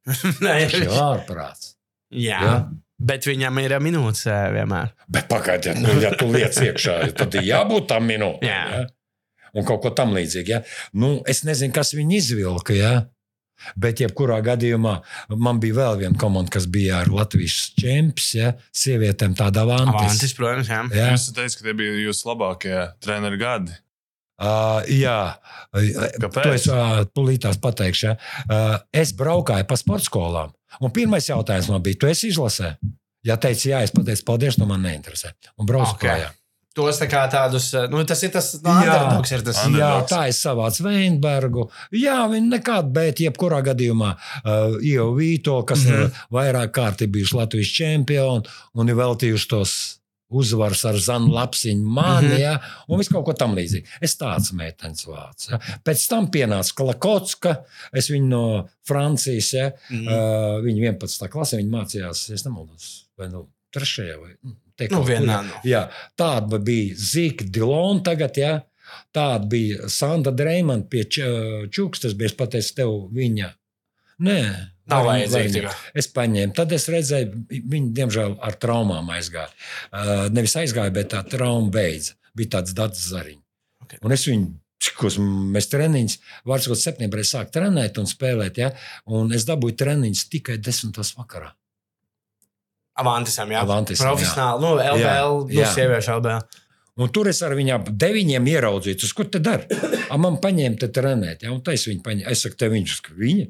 Viņš ir ārprāts. Jā. ja? Bet viņam ir minūtes vienmēr. Bet pagaidiet, nu, ja tu liec iekšā, tad ir jābūt tam minūtēm. Jā. Ja? Un kaut ko tam līdzīgu. Ja? Nu, es nezinu, kas viņu izvilka. Ja? Bet, jebkurā gadījumā, man bija vēl viena komanda, kas bija ar Latvijas čempionu, ja? sievietēm tādā vantas. Vantas, protams, jā. jā. Jūs teicāt, ka tie bija jūsu labākie treneru gadi. Uh, jā, Kāpēc? to es uh, tūlītās pateikšu. Ja? Uh, es braukāju pa sporta skolām. Un pirmais jautājums man bija, tu esi izlasē? Ja teici, jā, es pateicu, paldies, nu man neinteresē. Un braucu okay. projām. Tos tā kā tādus, nu, tas ir tas, no, jā, ir tas. Jā, tā es savācu Veinbergu. Jā, viņi nekādu, bet jebkurā gadījumā uh, Ievu Vīto, kas mm -hmm. ir vairāk kārtī bijuši Latvijas čempioni un ir veltījuši tos uzvaras ar zanu lapsiņu, mani, mm -hmm. ja, un viss kaut ko tam līdzīgu. Es tāds meitenes vācu. Ja. Pēc tam pienāca Kalakotska, es viņu no Francijas, ja, mm -hmm. uh, viņa 11. klasē, viņa mācījās, es nemaldos, vai nu trešajā vai nu, te, nu, vienā. No. Jā, tāda bija Zika Dilona tagad, ja. Tāda bija Sandra Dreimana pie Čukstas, bija es pateicu tev viņa. Nē, Nav vajadzīga. Es paņēmu, tad es redzēju, viņi diemžēl ar traumām aizgāja. Uh, nevis aizgāja, bet tā trauma beidza. Bija tāds dats zariņš. Okay. Un es viņu Cikos mēs treniņus, var sakot, septembrī sāk trenēt un spēlēt, ja? un es dabūju treniņus tikai desmitos vakarā. Avantisam, jā. Avantisam, Profesionāli, jā. nu, LBL, jā, nu, sieviešu LBL. Un tur es ar viņiem deviņiem ieraudzīju, ko te dara. Man paņēma te trenēt, ja? un tas viņa paņēma. Es saku, te viņš, viņa.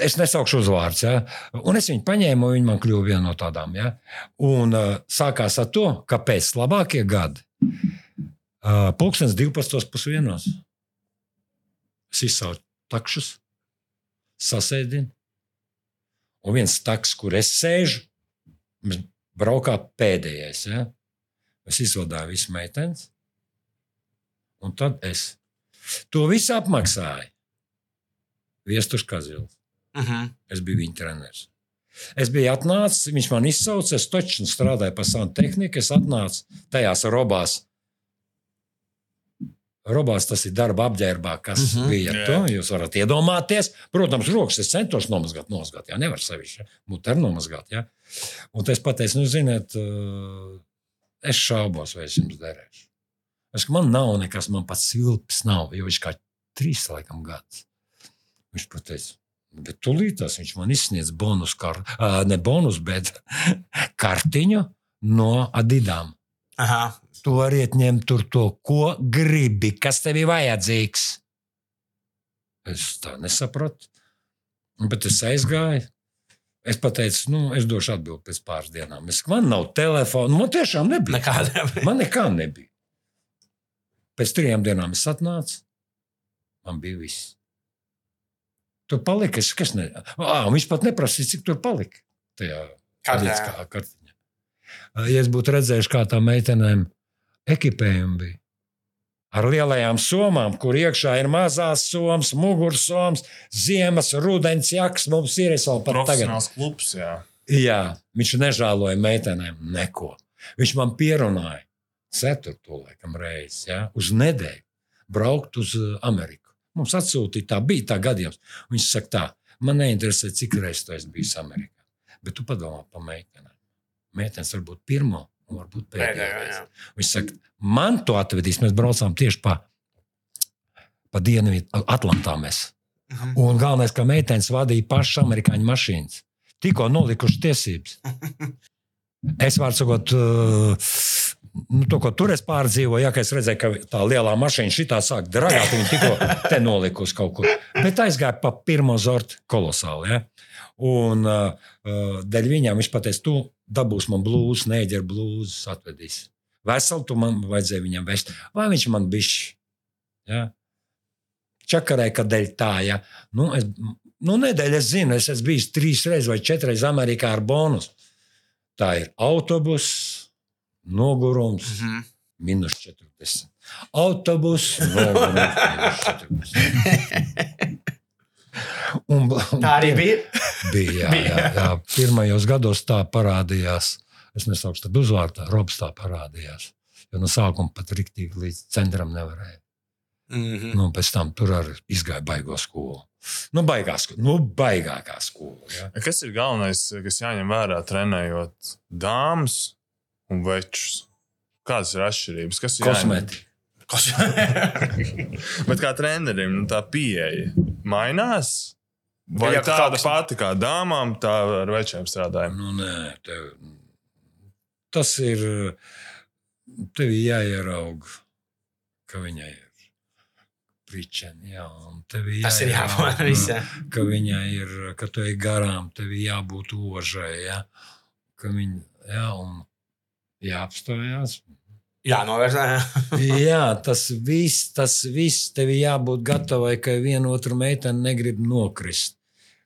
Es nesaukšu uzvārdus, ja? un es viņu paņēmu, un viņa man kļuva viena no tādām. Ja? Un uh, sākās ar to, ka pēc labākie gadi, uh, pulkstenis 12.1. Es izsaucu takšus, sasēdinu, un viens taks, kur es sēžu, braukā pēdējais. Ja? Es izvadīju visu meitenes, un tad es to visu apmaksāju. Viesturš Kazils. Uh mhm. -huh. Es biju viņa treneris. Es biju atnācis, viņš man izsauca, es taču strādāju par savu tehniku. Es atnācu tajās robās. Robās tas ir darba apģērbā, kas uh mhm. -huh. bija yeah. to. Jūs varat iedomāties. Protams, rokas es centos nomazgāt, nomazgāt. Jā, nevar sevišķi. Būtu ar nomazgāt. Jā. Un es pateicu, nu, ziniet, eh, es šaubos, vai es jums derēšu. Es, man nav nekas, man pats silps nav, jo viņš kā trīs laikam gads. Viņš pateica, Bet tūlītās viņš man izsniedz bonus, kar, ne bonus, bet kartiņu no Adidām. Aha. Tu vari ņemt tur to, ko gribi, kas tev ir vajadzīgs. Es tā nesapratu. Bet es aizgāju. Es pateicu, nu, es došu atbildību pēc pāris dienām. Es, man nav telefona. Man tiešām nebija. Nekāda. man nekā nebija. Pēc trijām dienām es atnācu. Man bija viss. Tur palika, es, kas ne. À, viņš pat neprasīja, cik tur palika. Tajā kartiņā. kartiņā. Ja es būtu redzējis, kā tā meitenēm ekipējumi bija. ar lielajām somām, kur iekšā ir mazās somas, mugursomas, ziemas, rudens jaks. Mums ir vēl pat tagad. Profesionāls klubs, jā. Jā, viņš nežēloja meitenēm neko. Viņš man pierunāja ceturto laikam reizi, ja, uz nedēļu braukt uz Ameriku. Mums atsūtīja, tā bija tā gadījums. Viņš saka, tā, man neinteresē, cik reizes tu esi bijis Amerikā. Bet tu padomā par meitenēm. Meitenes var būt pirmo un varbūt pēdējo. Viņš saka, man to atvedīs. Mēs braucām tieši pa, pa dienvidu Atlantā. Mēs. Mhm. Un galvenais, ka meitenes vadīja pašas amerikāņu mašīnas. Tikko nolikuši tiesības. Es varu sakot, uh, nu, to, ko tur es pārdzīvoju, ja es redzēju, ka tā lielā mašīna šitā sāk dragāt, viņa tikko te nolikusi kaut kur. Bet aizgāja pa pirmo zortu kolosāli. Ja? Un uh, uh, dēļ viņām viņš pateica, tu dabūsi man blūzi, neģer blūzi, atvedīs. Veselu tu man vajadzēja viņam vest. Vai viņš man bišķi? Ja? Čakarē, ka dēļ tā, ja. Nu, es, nu nedēļa es zinu, es esmu bijis trīs reizes vai četras reizes Amerikā ar bonus. Tā ir autobus, nogurums, Mhm. minus 40. Autobus, nogurums, minus 40. Un, un Tā arī bija. bija. Jā, jā, jā. Pirmajos gados tā parādījās. Es nesaukšu tādu uzvārdu, Robs tā parādījās. Jo no sākuma pat rīktīgi līdz centram nevarēja. Mhm. Nu, pēc tam tur arī izgāja baigo skolu. Nu, baigā skola, nu, baigākā skola. Ja. Kas ir galvenais, kas jāņem vērā trenējot dāmas un večus? Kādas ir atšķirības? Kas ir? Kosmētika. Bet kā trenerim, nu, tā pieeja mainās. Vai Jā, jā, ka tāda kas- pati kā dāmām, tā ar večiem strādājam? Nu, nē, tev, tas ir. Tev ir jāieraug, ka viņai ir pričeni. Jā, un tev ir Tas ir jāieraug, jāpamana visā. Ka viņai ir, ka tu ej garām, tev ir jābūt ožai. Ja? Ka viņa, jā, un jāapstājās. Jā, novērsā. Jā, tas viss, tas viss tev jābūt gatavai, ka viena otru meitene negrib nokrist.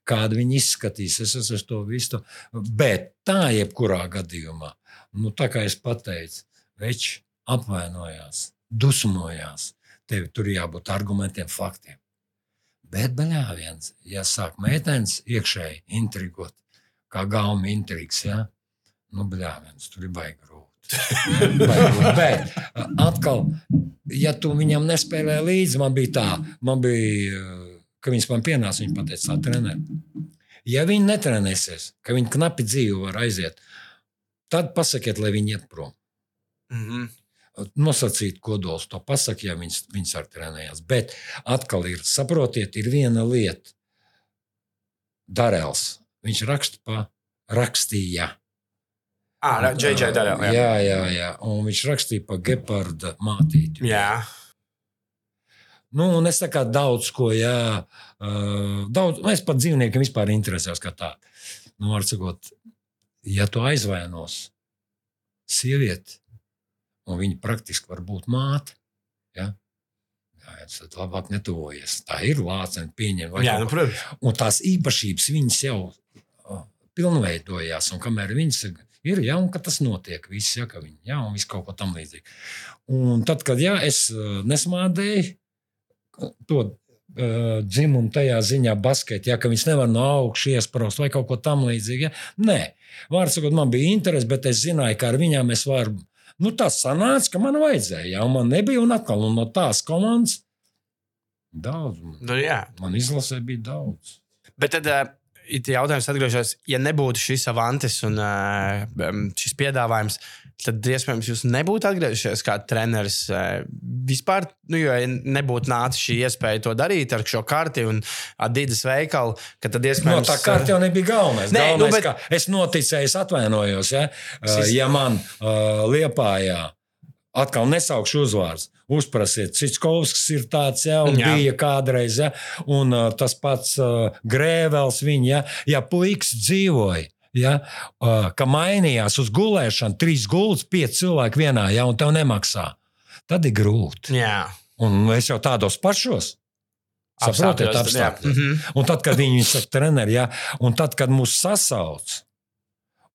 Kāda viņa izskatīs, es esmu to visu. Bet tā, jebkurā gadījumā, nu, tā kā es pateicu, veči apvainojās, dusmojās. Tev tur jābūt argumentiem, faktiem. Bet, baļā viens, ja sāk meitenes iekšēji intrigot, kā gauma intrigas, ja? nu, baļā viens, tur ir. Baigi, Bet atkal, ja tu viņam nespēlē līdzi, man bija tā, man bija, ka viņas man pienāca, viņa pateica, tā treneri. Ja viņi netrenēsies, ka viņi knapi dzīvi var aiziet, tad pasakiet, lai viņi iet prom. Mhm. Nosacīt kodols to pasakot, ja viņas, viņas ar trenējās. Bet atkal ir, saprotiet, ir viena lieta. Darēls. Viņš raksta pa rakstīja. Ah, JJ Darēl. Jā. jā, jā, jā. Un viņš rakstīja pa geparda mātīti. jā. Nu, un es tā kā daudz ko, jā, uh, daudz, nu, es pat dzīvniekiem vispār interesējos kā tādu. Nu, var sakot, ja tu aizvainos sievieti, un viņa praktiski var būt māte, ja, jā, tad labāk netuvojies. Tā ir lācena pieņem. vai jā nu, protams. Un tās īpašības viņas jau uh, pilnveidojās, un kamēr viņas ir, ja, un ka tas notiek, viss, ja, ka viņi, ja, un viss kaut ko tam līdzīgu. Un tad, kad, ja, es uh, nesmādēju to uh, dzimumu tajā ziņā basketā, ja, ka viņas nevar no augšas iesprāst vai kaut ko tam līdzīgu. Ja? Nē, vārds sakot, man bija interese, bet es zināju, ka ar viņām es varu. Nu, tas sanāca, ka man vajadzēja, ja un man nebija, un atkal un no tās komandas daudz. Man, Nu, jā. man izlasē bija daudz. Bet tad uh, ir jautājums, atgriežos, ja nebūtu šis avantis un uh, šis piedāvājums, tad iespējams jūs nebūtu atgriezušies kā treneris uh, vispār. Nu, jo nebūtu nācis šī iespēja to darīt ar šo karti un Adidas veikalu, ka tad No, iespējams. tā kārta jau nebija galvenais. Nē, galvenais nu, nu, bet-. Es noticēju, es atvainojos. Ja, Sis- ja man uh, liepājā atkal nesaukšu uzvārds. Uzprasiet, Citskovskis ir tāds, ja, un Jā. bija kādreiz, ja, un uh, tas pats uh, Grēvels, viņa, ja, ja puikas dzīvoja. Ja, uh, ka mainījās uz gulēšanu, trīs gultas, pieci cilvēki vienā, ja, un tev nemaksā. Tad ir grūti. Jā, Un es jau tādos pašos. Saprotiet, Apstākļos, apstākļos. Mhm. Un tad, kad viņi saka, treneri, ja, un tad, kad mūs sasauc,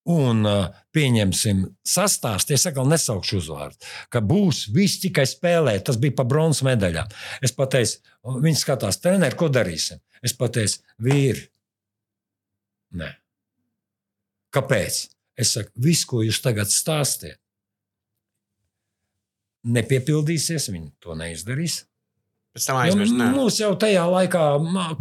Un pieņemsim, sastāstīt, es atkal nesaukšu uzvārdu, ka būs viss tikai spēlēt. Tas bija pa bronzas medaļām. Es pateicu, viņi skatās, treneri, ko darīsim. Es pateicu, vīri, nē. Kāpēc? Es saku, viss, ko jūs tagad stāstiet, nepiepildīsies, viņi to neizdarīs. Pēc tam Jo aizmirst. nē. mums jau tajā laikā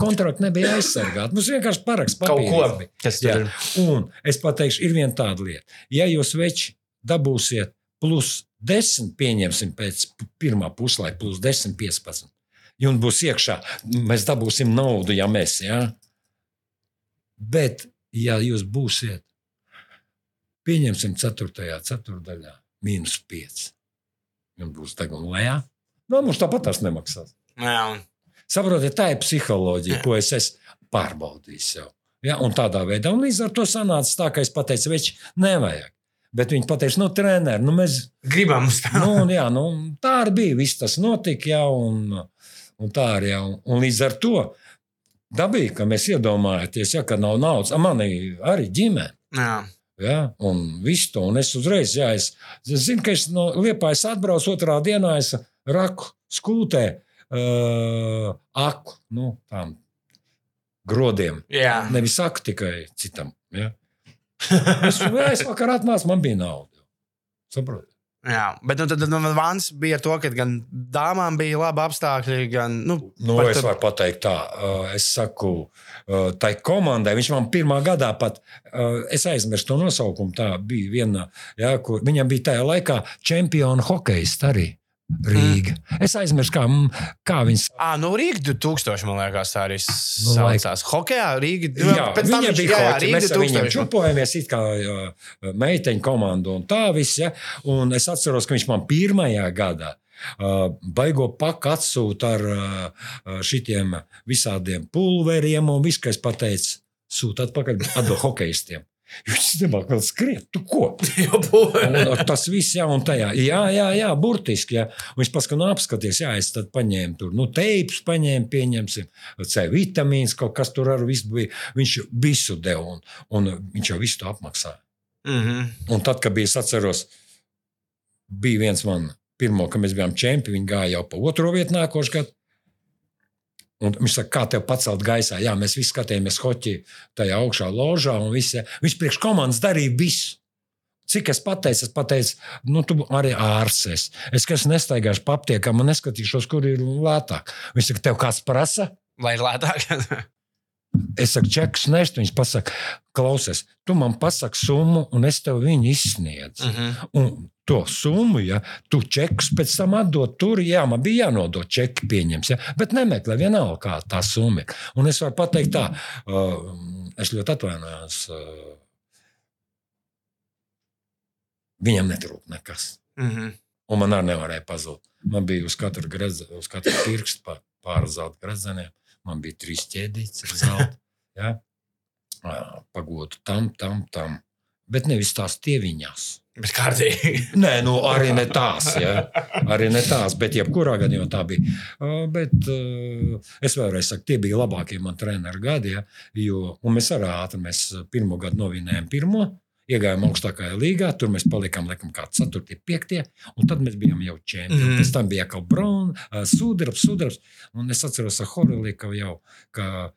kontrakti nebija aizsargāti. Mums vienkārši paraksts Kaut ko, papīrs bija. kas Jā. Un es pateikšu, ir viena tāda lieta. Ja jūs veči dabūsiet plus 10, pieņemsim pēc pirmā puslaika, plus 10, 15. Jums būs iekšā, mēs dabūsim naudu, ja mēs. Ja? Bet, ja jūs būsiet, pieņemsim 4. ceturdaļā, mīnus 5, jums būs tagad lejā, nu, mums tāpat tas nemaksās. Jā, un Saprotiet, tā ir psiholoģija, Jā. ko es esmu pārbaudījis jau. Ja, un tādā veidā, un līdz ar to sanāca tā, ka es pateicu, veči, nevajag. Bet viņi teica, nu, treniņš, nu, mēs, gribam uz tā. nu, jā, nu, tā arī bija. Viss tas notika, jā, un, un tā arī. Un, un līdz ar to dabīgi, ka mēs iedomājamies, ja, ka nav naudas. A, Man arī ģimene. Jā. Ja, un viss to, un es uzreiz, jā, es, es zinu, ka es no Liepājas atbraucu otrā dienā, es raku skūtē uh, aku, nu, tām grodiem. Jā. Nevis saku tikai citam. Ja. Es, jā, es vakar atnācu, man bija nauda. Saprotiet? Jā, bet nu, tad, nu, Vans bija to, ka gan dāmām bija labi apstākļi, gan. Nu, Nu, es varu pateikt, tā, uh, es saku, uh, tai komandai, viņš man pirmā gadā pat, es aizmirsu to nosaukumu, tā bija viena, ja, kur viņam bija tajā laikā čempiona hokejs arī. Rīga. Es aizmirsu, kā, mm, kā viņas. Ah, nu, Rīga 2000, man liekas, tā arī Nu, saucās. Hokejā Rīga. Jā, pēc tam viņa viņš- bija jā, Rīga mēs ar viņiem 2000. čupojamies, it kā meiteņu komandu un tā viss. Ja? Un es atceros, ka viņš man pirmajā gadā baigo paku atsūta ar šitiem visādiem pulveriem un viss, kas pateica, sūta atpakaļ atdo hokeistiem. Viņš nemāk vēl skriet, tu ko? Bu- Un, tas viss, jā, un tajā, jā, jā, jā burtiski. Jā. Un Viņš pasaka, nu, apskaties, jā, es tad paņēmu tur, nu, teips paņēmu, pieņemsim, C vitamīns, kaut kas tur arī viss bija. Viņš visu deva, un, un viņš jau visu to apmaksāja. Mhm. Un tad, kad bija, es atceros, bija viens man, pirmo, kad mēs bijām čempioni, viņi gāja jau pa otro vietu nākošais gads. Un viņš saka, kā tev pacelt gaisā? Jā, mēs visi skatījāmies hoķi tajā augšā ložā, un visi, viņš priekš komandas darīja visu. Cik es pateicu, es pateicu, nu, tu arī ārsts. Es, kas nestaigāšu pa aptiekam un neskatīšos, kur ir lētāk. Viņš saka, tev kāds prasa? Lai ir lētāk. Es saku, čekus nest. Viņš pasaka, klausies, tu man pasaki summu, un es tev viņu izsniedzu. Mhm. Un to summu, ja tu čekus pēc tam atdod tur, jā, man bija jānodod čeki, pieņems, ja, bet nemeklē vienalga, kā tā summa ir. Un es varu pateikt tā, uh, es ļoti atvainojos. Uh, viņam netrūk nekas. Mhm. Un man arī nevarēja pazūt. Man bija uz katru, greze, uz katru pirkstu pār, pāris zelta grezeniem. Man bija trīs ķēdītes ar zelta. Ja? Ā, Pagodu tam, tam, tam. Bet nevis tās tieviņās. Bet kārtīgi. Nē, nu arī ne tās. Ja? Arī ne tās, bet jebkurā gadījumā tā bija. Uh, Bet uh, es vēlreiz saku, tie bija labākie man treneru gadi. Ja? Jo, un mēs arī ātri, mēs pirmo gadu novinējām pirmo. Iegājām augstākajā līgā, tur mēs palikām laikam kā 4, 5, un tad mēs bijām jau čempioni. Mm. Pēc tam bija atkal bronzas, sudrabs, sudrabs. Un es atceros ar Horelīku jau, ka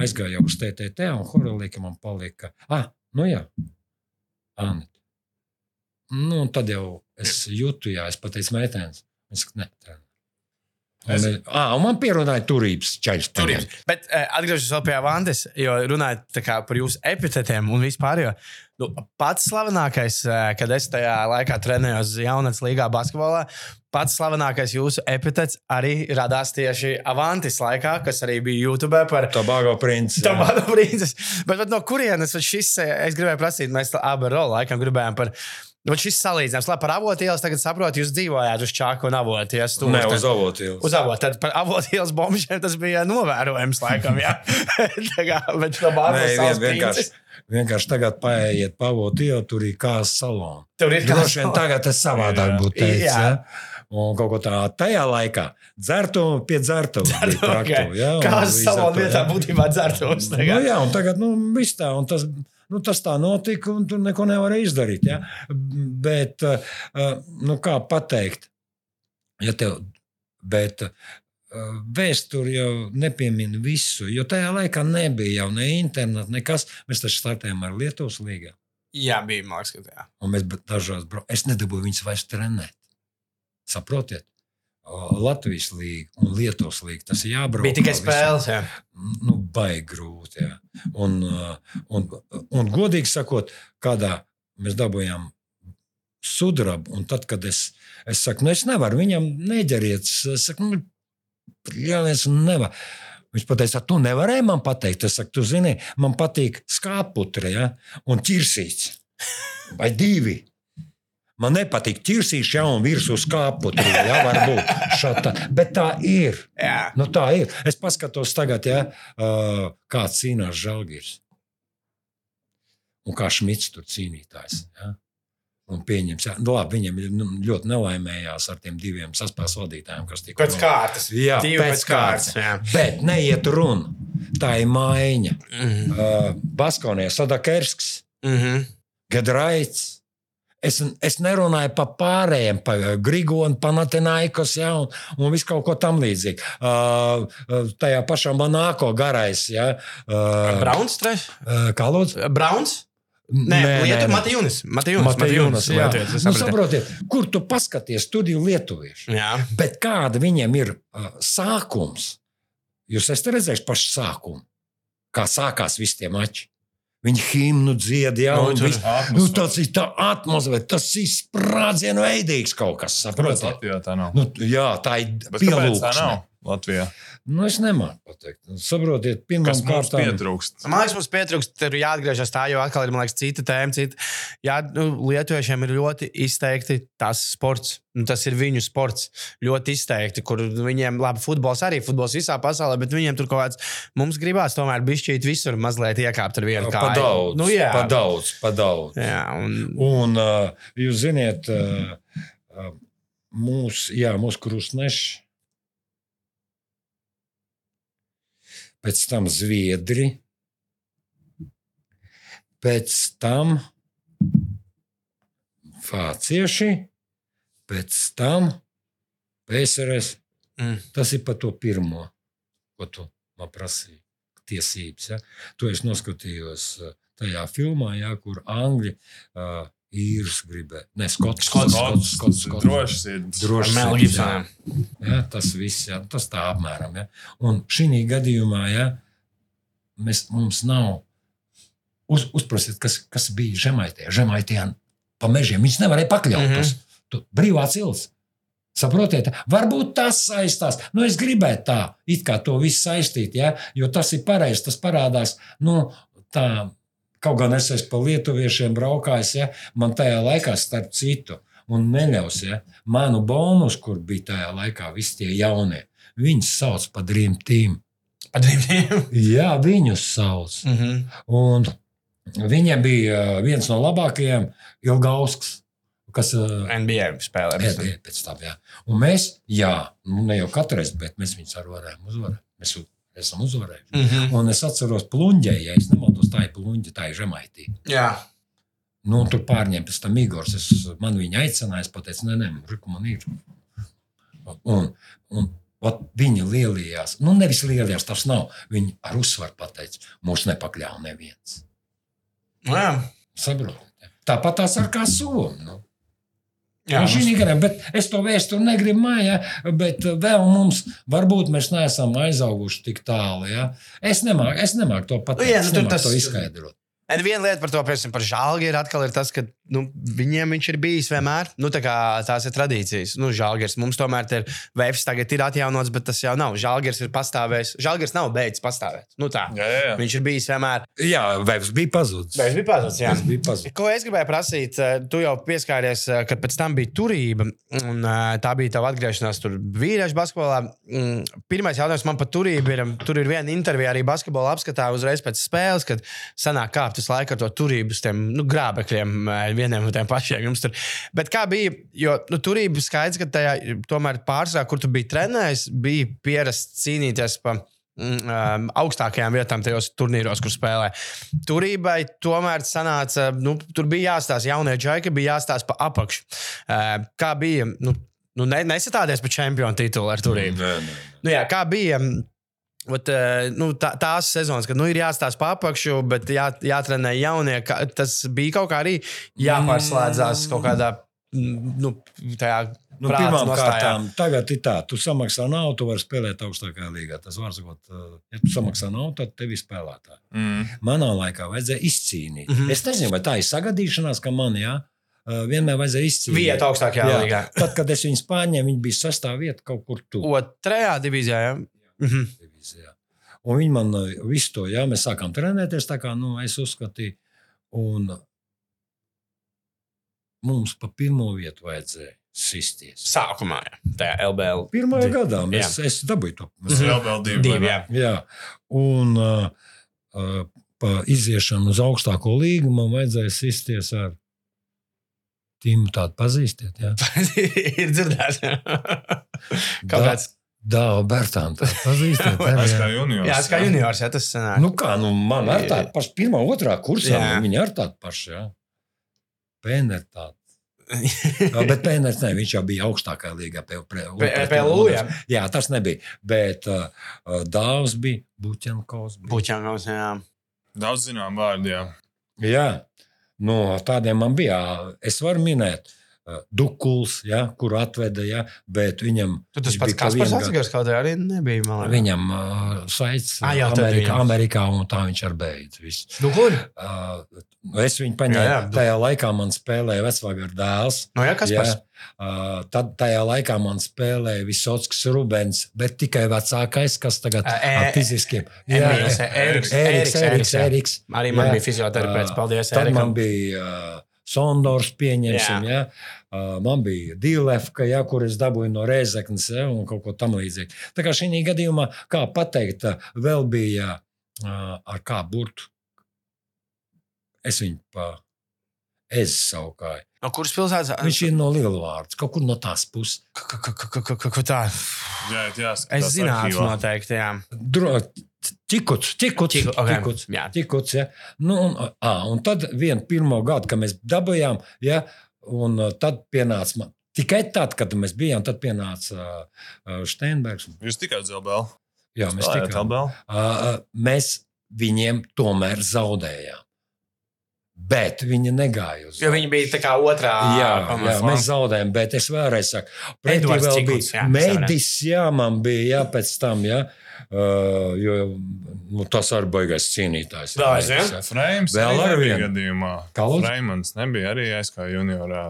aizgāju uz TTT, un Horelīka man palika. Ah, nu jā, Anna. Nu, un tad jau es jūtu, jā, es pateicu, saku, ne, tā. Un, Es- es... à, un man pierunāja turības čaļus. Turības. Bet uh, atgriežoties vēl pie Vandes, jo runājot kā par jūsu epitetiem un vispār. Jo, nu, pats slavenākais, uh, kad es tajā laikā trenējos jaunatnes līgā basketbolā, pats slavenākais jūsu epitets arī radās tieši Avantis laikā, kas arī bija YouTube par Tobago princis. Tā mana princese. Bet, bet no kurienes šis, eh, es gribēju prasīt, mēs abi ar Rolu laikam gribējām par. Nu, šis salīdzinājums, labi, par avotielas tagad saprotu, jūs dzīvojāt uz Čāku un avotielas. Nē, uz avotīlu. Uz avotu. Tad par avotielas bombšiem tas bija novērojams, laikam, jā. Tā kā, bāzes vien, savas vienkārši, vienkārši tagad paējiet pavotīlu, tur ir kāds salons. Tur ir Droši vien tagad tas savādāk Jā. būtu teicis. Jā. Ja? Un kaut ko tādu tajā laikā dzertu pie dzertu. Dzertu, ok. ja? un Kādas līdz ar salona to, vietā būtībā dzertos. Nu, jā, un tagad nu, viss tā. un Tas, nu, tas tā notika, un tur neko nevarēja izdarīt. Ja? Bet, uh, nu, kā pateikt, ja tev, bet uh, vēsture jau nepiemina visu, jo tajā laikā nebija jau ne interneta, nekas. Mēs taču startējām ar Lietuvas līgā. Jā, bija mākslinieks. Un mēs dažās braucām. Es nedabūju viņus vairs trenēt. Saprotiet? Latvijas līnija un Lietuvas līnija. Tas ir jābrauc. Bija tikai spēles. Jā. Nu, baigi grūti. Jā. Un, un, un, godīgi sakot, kādā mēs dabūjām sudrabu, un tad, kad es, es saku, nu, es nevaru viņam neģeriet, es saku, nu, ļaujies, nevar. Viņš teica, tu nevarēji man pateikt. Es saku, tu zini, man patīk skāputre ja? un ķirsīts. Vai divi. Man nepatīk ķirsīts, jau un virsū skāputre. Ja, varbūt šāda. Bet tā ir. Jā. Nu, tā ir. Es paskatos tagad, ja, uh, kā cīnās Žalgiris. Un kā Šmits tur cīnītājs. Ja? Un pieņems, jā, nu, labi, viņam nu, ļoti nelaimējās ar tiem diviem saspēles vadītājiem, kas tika Pēc kārtas. Jā, Divi pēc, pēc kārtas, jā. Bet neiet runa. Tā ir maiņa. Mhm. Uh, Baskonē Sadakersks, Mhm. Gedraits. Es, es nerunāju par pārējiem, par Grigonu, Panathinaikos, ja, un, un visu kaut ko tam līdzīgu. Uh, uh, tajā pašā Monako garais, ja. Uh, Brauns, treš? uh, kā lūdzu? Brauns? Nē. Matijūnis. Matejūnas, jā. Lietuvietis, es Nu, saprotiet, kur tu paskaties studiju lietuviešu? Jā. Bet kāda viņiem ir uh, sākums? Jūs esat redzējuši pašu sākumu, kā sākās visi tie mači. Viņi himnu dzied, jau Nu, tur nu, tas ir tā atmosfēra, tas ir sprādzienu veidīgs kaut kas. Saprotiet? Latvijā tā nav? Nu, jā, tā ir tā pielūgsme. Latvijā? Nu, es nemāku pateikt. Saprotiet, pirmām Kas mums pietrūkst? Man liekas, mums pietrūkst, tur jāatgriežas tā, jo atkal ir man liekas, cita tēma. Cita. Jā, nu, Lietuviešiem ir ļoti izteikti tas sports. Nu, tas ir viņu sports. Ļoti izteikti, kur viņiem, labi, futbols arī futbols visā pasaulē, bet viņiem tur kaut kāds, mums gribās tomēr bišķīt visur mazliet iekāpt ar vienu kāju. daudz, Nu, jā. pa daudz, pa daudz. Jā, un, Un uh, jūs zināt, uh, uh, mūsu, jā, mūsu krustneši, pēc tam zviedri, pēc tam vācieši, pēc tam PSRS. Mm. Tas ir par to pirmo, ko tu man prasīji. Tiesības. Ja? To es noskatījos uh, tajā filmā, ja, kur Angļi uh, īrus gribēja. Ne, skots, skots, skots, skots, skots. Droši ar Melu sirds, jā. Ja, tas viss, ja, tas tā apmēram. Ja. Un šī gadījumā ja, mēs, mums nav. Uz, uzprasiet, kas, kas bija Žemaitē. Žemaitē pa mežiem viņš nevarēja pakļaut. Mhm. Mm -hmm. Brīvā cilts. Saprotiet, varbūt tas saistās. Nu, es gribētu tā, it kā to visu saistīt, ja, jo tas ir pareizi. Tas parādās, nu, tā, kaut gan es esmu pa lietuviešiem braukājis, ja, man tajā laikā, starp citu, un neļaus, ja, manu bonus, kur bija tajā laikā, visi tie jaunie, viņus sauc par Dream Team. Padrīvdiem. Jā, viņus sauc. Mhm. Un viņiem bija uh, viens no labākajiem, Ilgausks. Kas, uh, NBA spēlē. Pēc, pēc, tam, jā. Un mēs, jā, nu, ne jau katru reizi, bet mēs viņus arī varējām uzvarēt. Mēs esam uzvarējuši. Mhm. Un es atceros, plūņģē, ja es nemaldos, tā ir plūņģa, tā ir žemaitī. Jā. Nu, tur pārņēma pēc tam Igors. Es, man viņa aicināja, es pateicu, nē, nē, Riku, man ir. Un, un ot, viņi lielījās, nu, nevis lielījās, tas nav. Viņi ar uzsvaru pateica, mūs nepakļāva neviens. Nu, jā. Saprotiet? Tāpat tās ar kā somu. Nu. Jā, gadījumā, bet es to vēsturi negribu mājā, bet vēl mums, varbūt mēs neesam aizauguši tik tālu. Ja? Es nemāku, es nemāku to pateikt. Nu, jā, nu, es nemāku tas- to izskaidrot. Un viena lieta par to, piemēram, par žāli ir atkal ir tas, ka nu, viņiem viņš ir bijis vienmēr. Nu, tā kā tās ir tradīcijas. Nu, žālgers mums tomēr ir veids, tagad ir atjaunots, bet tas jau nav. Žālgers ir pastāvējis. Žālgers nav beidzis pastāvēt. Nu, tā. Jā, jā, jā. Viņš ir bijis vienmēr. Jā, Vēbs bija pazudis. Veids bija pazudis. jā. Vēbs bija pazudis. Ko es gribēju prasīt, eh, tu jau pieskāries, eh, kad pēc tam bija turība, un eh, tā bija tava atgriešanās tur vīriešu basketbolā. Mm, Pirmais jautājums man par turību ir, tur ir viena intervija arī basketbola apskatā uzreiz pēc spēles, kad sanāk kāpt visu laiku ar to turību uz tiem nu, grābekļiem, eh, vieniem un tiem pašiem. Tur. Bet kā bija, jo nu, turība skaidrs, ka tajā tomēr pārsvarā, kur tu biji trenējis, bija pierasts cīnīties par um, augstākajām vietām tajos turnīros, kur spēlē. Turībai tomēr sanāca, nu, tur bija jāstāsta, jaunie džeki bija jāstāsta pa apakšu. Uh, kā bija? Nu, nu, ne, nesatādēs par čempionu titulu ar turību. Nē, nē. Nu, jā, kā bija? Ot, eh, nu, tā, tās sezonas, kad nu, ir jāstāsta pa apakšu, bet jā, jātrenē jaunie, kā, tas bija kaut kā arī jāpārslēdzās kaut kādā. mm, Nu, tajā Nu, kārtām, tagad ir tā, tu samaksā naudu, tu vari spēlēt augstākajā līgā. Tas var sakot, uh, ja tu samaksā naudu, tad tev ir spēlētāji. Mm. Manā laikā vajadzēja izcīnīt. Mhm. Es nezinu, vai tā ir sagadīšanās, ka man jā, uh, vienmēr vajadzēja izcīnīt. Vieta augstākajā Jā. līgā. Tad, kad es viņus pārņēmu, viņi bija sastāvā vieta kaut kur tur. Otrajā divīzijā. Ja? Mhm. divīzijā. Un viņi man uh, visu to, jā, mēs sākām trenēties tā kā, nu, es uzskatīju, un mums pa pirmo vietu vajadzēja sisties. Sākumā, jā. tajā LBL. Pirmajā Divi. gadā mēs, es dabūju to. Tas ir vēl divi. Divi, jā. Jā, un uh, uh, pa iziešanu uz augstāko līgu man vajadzēja sisties ar Timu. Tādu pazīstiet, jā. ir dzirdēts. jā. Kaut Da- kāds. Dāva Bertāna, tādu pazīstiet. jā, kā jā. juniors. Jā, tas kā juniors, ja tas sanāk. Nu kā, nu man ar tādu pašu, pirmā, otrā kursā, Jā. nu, viņi ar tādu pašu, jā. Pēner tādu. Jā, bet Pēners, ne, viņš jau bija augstākā Pie- PLU, jā. jā, tas nebija. Bet uh, Dāvs bija, Buķenkovs. Puķangos, jā. Daudz zinām vārdu, jā. Jā, no tādiem man bija. Es varu minēt, uh, Dukuls, ja, kuru atveda, ja, bet viņam. Tu tas pats Kaspars atsakās, kaut arī nebija, man liekas. Viņam uh, saits Ah, jā, tad Amerikā. Amerikā, un tā viņš arī beidz. Nu, kur? Uh, es viņu paņēmu. Jā, jā, tajā laikā man spēlēja vecvāga dēls. No jā, kas Jā, uh, tad tajā laikā man spēlēja Visockis Rubens, bet tikai vecākais, kas tagad ar fiziskiem. Emīls, Eriks, Eriks, Eriks, jā. Arī man Jā. bija fizioterapeits, paldies, Tad man bija Sondors, pieņemsim, ja? uh, man bija Dīlefka, ja, kur es dabūju no Rēzeknes ja, un kaut ko tamlīdzīgu. Tā kā šī gadījumā, kā pateikt, vēl bija ar kā burtu. Es viņu pa es saukāju. No kuras pilsētas? Viņš ir no Lielvārds, kaut kur no tās puses. K- k- k- k- k- k- Tā. Jā, jāskatās Es arhīvā. noteikti, jā. Dro, Čikuts, čikuts, Čiku- ok, čikuts, jā. čikuts, ja. nu, un, ā, un tad vienu pirmo gadu, kad mēs dabūjām, ja, un tad pienāca man. Tikai tad, kad mēs bijām, tad pienāca uh, Steinbergs. Jūs tikai LBL. Jā, mēs tikām. Uh, mēs viņiem tomēr zaudējām. Bet viņi negāja uz Jo viņi bija tā kā otrā. Jā, jā, mēs zaudējām, bet es vēlreiz saku, pretī vēl bija es medis, jā, man bija, jā, pēc tam, jā, uh, jo nu, tas arī baigais cīnītājs. Medis, jā. Frēms Vēl ar nebija vienu. gadījumā. Frēmans nebija arī es kā juniorā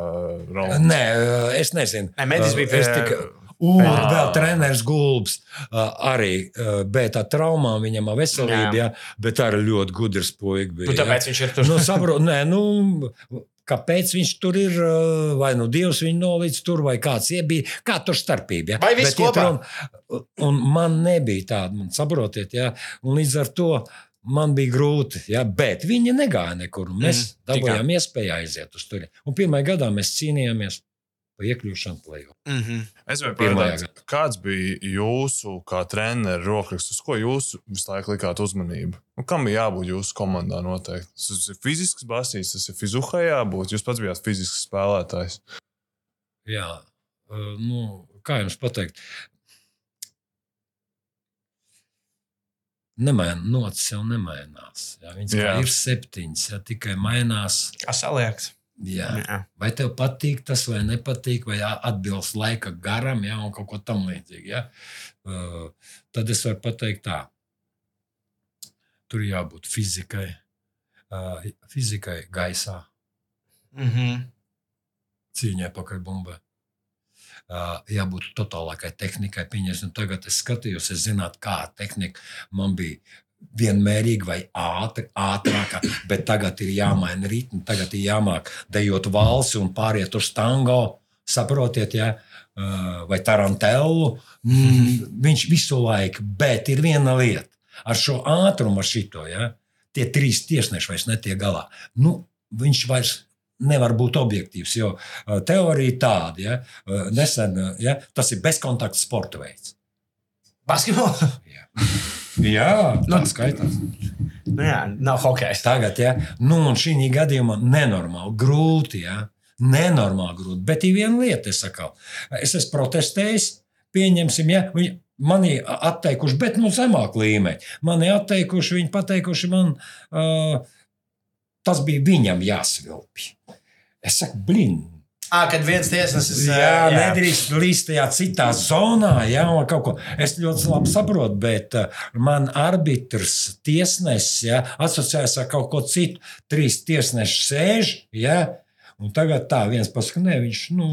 rolā. Nē, uh, es nezinu. Nē, Medis bija pie- tikai- Un Ā. vēl treneris Gulbs arī bet ar traumām viņam ar veselību, jā. Jā. Jā, bet arī ļoti gudrs bija. Nu, jā. tāpēc viņš ir tur. Nu, saprot, nē, nu, kāpēc viņš tur ir? Vai nu Dievs viņu nolīdz tur, vai kāds iebija? Kā tur starpība? Ja? Vai viss kopā? runa- Un man nebija tāda, man saprotiet, ja? un līdz ar to man bija grūti, ja? bet viņi negāja nekur. un Mēs mm, dabūjām iespēju aiziet uz turieni. Un pirmajā gadā mēs cīnījāmies par iekļūšanu plēju. Mhm. Es gribēju pateikt, kāds bija jūsu, kā treneru rokraksts, uz ko jūs visu laiku likāt uzmanību? Nu, kam bija jābūt jūsu komandā noteikti? Tas ir fizisks basīs, tas ir fizuhai jābūt. Jūs pats bijāt fizisks spēlētājs. Jā, uh, nu, kā jums pateikt? Nemain, nocis jau nemainās. Jā, viņas ir septiņas, ja tikai mainās. Kā saliekts? Jā. Jā. Vai tev patīk tas, vai nepatīk, vai atbilst laika garam, ja, un kaut ko tamlīdzīgu. Ja? Uh, tad es varu pateikt tā. Tur jābūt fizikai, uh, fizikai gaisā, Mhm. cīņai pakaļ bumbai. Uh, jābūt totālākai tehnikai. Pieņemsim, tagad es skatījos, es zinātu, kāda tehnika man bija. Vienmērīgi vai ātri, ātrākā, bet tagad ir jāmaina ritmi, tagad ir jāmāk dejot valsi un pāriet uz tango. Saprotiet, ja? Uh, vai tarantellu. Mm, viņš visu laiku, bet ir viena lieta. Ar šo ātrumu, ar šito, ja? tie trīs tiesneši vairs netiek galā. Nu, viņš vairs nevar būt objektīvs, jo uh, teorija tāda, ja? uh, nesen, ja? tas ir bezkontakta sporta veids. Basketbols? Jā, Nu, tā skaitās. Nu, jā, nav hokejs. Tagad, ja, nu, un šī gadījumā nenormāli grūti. Ja, nenormāli grūti. Bet ir viena lieta, es saku, es esmu protestējis, pieņemsim, ja viņi mani atteikuši, bet nu zemāk līmeņi. Mani atteikuši, viņi pateikuši man, uh, tas bija viņam jāsvilpj. Es saku, blin, À, kad viens tiesnesis Jā, jā. nedrīkst līst tajā citā zonā, vai kaut ko. Es ļoti labi saprotu, bet man arbitrs, tiesnesis, jā, asociējas ar kaut ko citu. Trīs tiesneši sēž, jā, un tagad tā viens pasaka, ne, viņš, nu,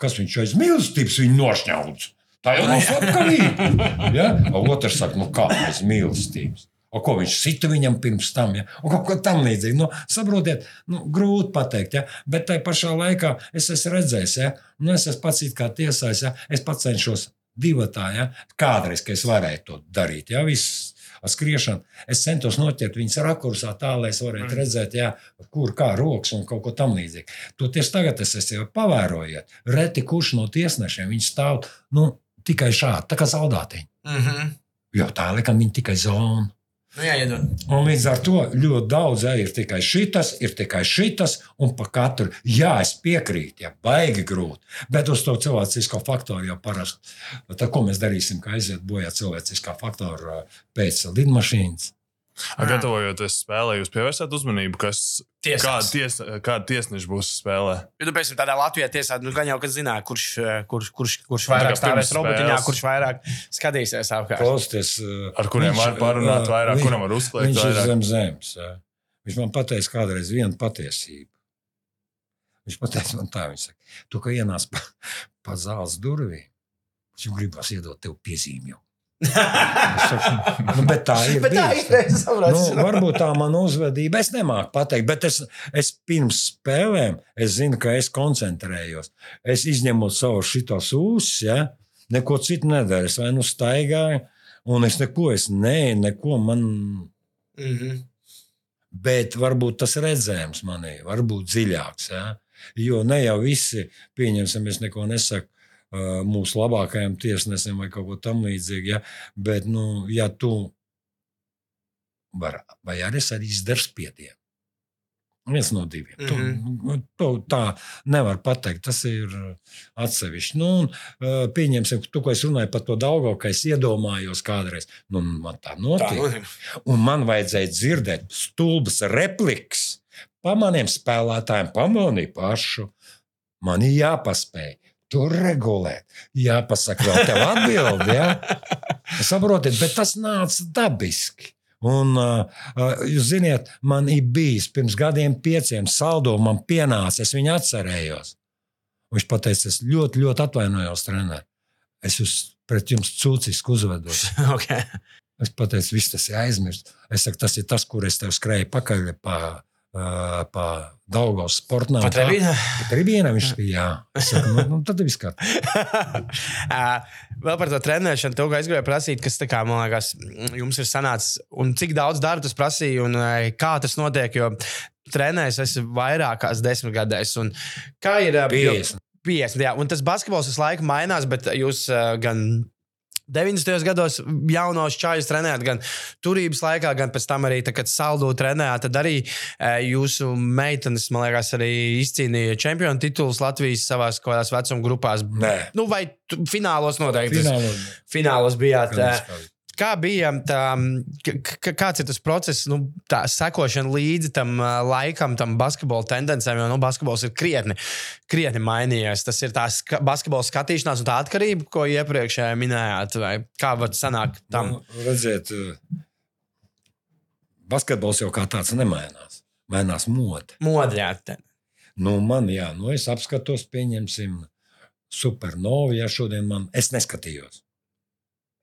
kas viņš aiz mīlestības viņu nošņaudz. Tā jau nav slepkavība. Ja? Otrs saka, nu kā aiz mīlestības. O, ko viņš sita viņam pirms tam, ja? un kaut ko tamlīdzīgu. Nu, saprotiet, nu, grūti pateikt, ja? bet tajā pašā laikā es esmu redzējis, ja? nu, es esmu pats kā tiesājis, ja? es pats cenšos divatā, ja? kādreiz, ka es varēju to darīt. Ja? Viss ar skriešanu. Es centos noķert viņas rakursā tā, lai es varētu Mm. redzēt, jā, kur kā rokas un kaut ko tamlīdzīgu. Toties tagad es esmu jau pavērojiet, reti kurš no tiesnešiem viņi stāv nu, tikai šādi, tā kā zaudātiņi. Mm -hmm. Jo tā likam viņi tikai zonu. Nu, jā, iedod. Un līdz ar to ļoti daudz ir tikai šitas, ir tikai šitas, un pa katru, jā, es piekrītu, ja baigi grūti. Bet uz to cilvēcisko faktoru jau parasti. Tad, ko mēs darīsim, ka aiziet bojā cilvēciskā faktora pēc lidmašīnas? Gatavojoties spēlē, jūs pievērsāt uzmanību, kas, kāda, ties, kāda tiesneša būs spēlē. Jo, nu, piemēram, tādā Latvijā tiesā, nu, gan jau, kad zināja, kurš, eh, kurš, kurš, kurš tā vairāk stāvēs robotiņā, kurš vairāk skatīsies apkārt. Klausieties, Ar kuriem var parunāt vairāk, kuram var uzklāt Viņš ir vairāk. zem zemes. Viņš man pateica kādreiz vienu patiesību. Viņš pateica man tā, viņš saka, tu kā ienāc pa, pa zāles durvīm, viņš gribas iedot tev piezīmi. Jau." Es saku, nu, bet tā ir. Bet tā ir. Nu, varbūt tā mana uzvedība, es nemāku pateikt, bet es, es pirms spēlēm es zinu, ka es koncentrējos. Es izņemu savu šito sūsi, ja? neko citu nedaru. Es vai nu staigāju, un es neko, es nē, neko man. Mhm. Bet varbūt tas redzējums manī, varbūt dziļāks. Ja? Jo ne jau visi, pieņemsim, es neko nesaku. Mūsu labākajam tiesnesim vai kaut ko tamlīdzīgu. Ja? Bet, nu, ja tu vari, vai arī es arī izdaru spiedienu. Viens no diviem. Mm. -hmm. to, to tā nevar pateikt. Tas ir atsevišķi. Nu, un, pieņemsim, tu, ko es runāju par to daudz, ka es iedomājos kādreiz. Nu, man tā nu, Un man vajadzēja dzirdēt stulbas replikas. Pa maniem spēlētājiem pamanīju pašu. Man ir jāpaspēj. Tur regulēt, jāpasaka, vēl tev atbildi. Ja? Saprotiet, bet tas nāca dabiski. Un, uh, jūs zināt, man ir bijis pirms gadiem, pieciem saldo, man pienāca, es viņu atcerējos. Viņš teica, es ļoti, ļoti atvainojos, treneris. Es jūs, pret jums cūciski uzvedos. okay. Es pateicu, viss tas ir aizmirsts. Es saku, tas ir tas, kur es tev skrēju pakaļ pa, pa Daugavas sportnām. Pat arī bija. Tribīnā viņš bija. Jā, es saku, nu, nu, tad viss kārtībā. Ā, Vēl par to trenēšanu, to, ko es gribēju prasīt, kas tā kā, man liekas, jums ir sanācis, un cik daudz darba tas prasīja, un ā, kā tas notiek. Jo trenējis esmu vairākās desmitgadēs. un Kā ir ā, jo- 50. 50, jā, un tas basketbols visu laiku mainās, bet jūs gan 90. gados jaunos čājus trenējāt, gan turības laikā, gan pēc tam arī, tā, kad saldu trenējāt, tad arī uh, jūsu meitenes, man liekas, arī izcīnīja čempionu titulus Latvijas savās kādās vecuma grupās. Nē, Nu, vai finālos noteikti? finālā. Finālos bijāt. gan ā, es kā- bija tā, k- k- kāds ir tas process, nu, tā sekošana līdzi tam ā, laikam, tam basketbola tendencēm, jo nu, basketbols ir krietni, krietni mainījies. Tas ir tā ska basketbola skatīšanās un tā atkarība, ko iepriekšējā minējāt, kā var sanākt tam. Nu, redziet, uh, basketbols jau kā tāds nemainās. Mainās mode. Modrēt. Nu, man, jā, nu, es apskatos, pieņemsim, supernovu. Ja šodien man, es neskatījos.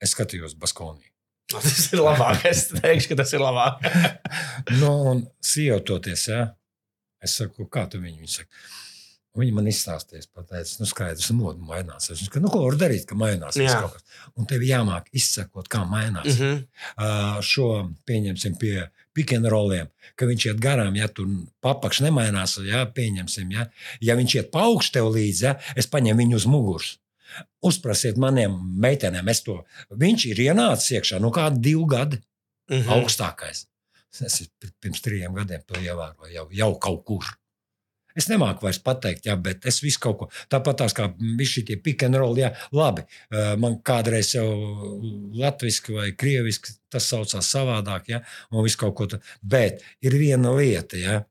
Es skatījos Baskonī. Tas ir labāk. Es teikšu, ka tas ir labāk. nu, un sievietoties, ja? es saku, kā tu viņu, saka. Viņa man izstāstīs, pateicis, nu, skaidrs, moda mainās. Es saku, nu, ko var darīt, ka mainās kaut kas. Un tev jāmāk izsekot, kā mainās. Mm Mm -hmm. -hmm. uh, šo pieņemsim pie pikantroliem, ka viņš iet garām, ja tur papakš nemainās, ja pieņemsim, ja, ja viņš iet pa augšu tev līdzi, ja, es paņemu viņu uz muguras. Uzprasiet maniem meitenēm, es to. Viņš ir ienācis iekšā no kāda divu gadu Mhm. augstākais. Es pi- pirms trim gadiem to ievēroju jau, jau kaut kur. Es nemāku vairs pateikt, jā, bet es visu kaut ko tāpat tās kā visi šie pick and roll. Jā, labi, man kādreiz jau latviešu vai krieviski tas saucās savādāk, jā, un viss kaut ko tādu. Bet ir viena lieta, jā,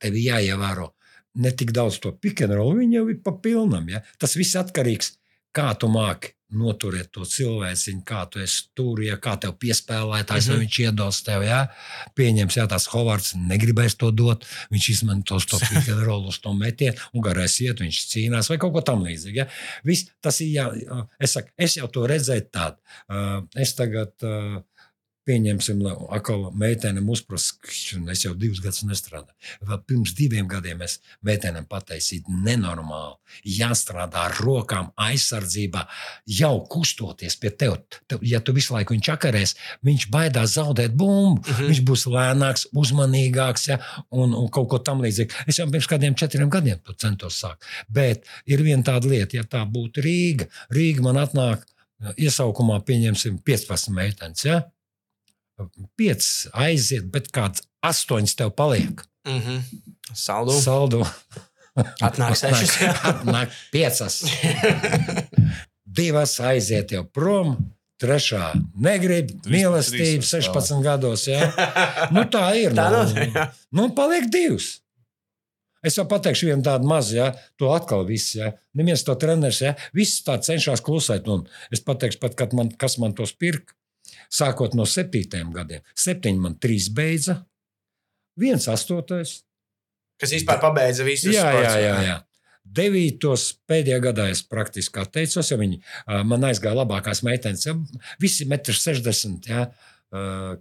tev jāievēro ne tik daudz to roll, viņi jau ir pa pilnam. Jā. Tas viss atkarīgs, kā tu māki noturēt to cilvēciņu, kā tu esi tur, ja kā tev piespēlētājs, mm. -hmm. viņš iedos tev, jā, pieņems, jā, tās Hovards negribēs to dot, viņš izmantos to roll uz to metienu, un garais iet, viņš cīnās vai kaut ko tam līdzīgu. Ja? Viss, tas ir, jā, es, saku, es jau to redzēju tādu. Es tagad, pieņemsim, atkal meitenēm uzprasa, ka es jau divus gadus nestrādāju. Vēl pirms diviem gadiem es meitenēm pateicu, nenormāli. Jāstrādā ar rokām, aizsardzībā, jau kustoties pie tev. tev ja tu visu laiku viņu čakarēs, viņš baidās zaudēt bumbu. Mhm. Mm. Viņš būs lēnāks, uzmanīgāks ja, un, un kaut ko tamlīdzīgu. Es jau pirms kādiem četriem gadiem to centos sākt. Bet ir viena tāda lieta, ja tā būtu Rīga. Rīga man atnāk iesaukumā, pieņemsim, 15 meitenes. Ja? 5 aiziet, bet kāds 8 tev paliek. Mhm. Saldu. Saldu Atnāk sešas. atnāk 5. Divas aiziet jau prom. Trešā negrib, trīs 16 gados. Ja? Nu, tā ir. Tā nu, nu, paliek divas. Es jau pateikšu, vienu tādu mazu, ja, to atkal viss. Ja. Neviens to treneris, ja, viss tā cenšas klusēt. Un es pateikšu, pat, kad man, kas man tos pirka, sākot no septītiem gadiem. Septiņi man trīs beidza, viens astotais. Kas vispār pabeidza visus Jā, jā, sports. jā, jā. Devītos pēdējā gadā es praktiski atteicos, jo viņi man aizgāja labākās meitenes. Ja, visi metri 60, ja,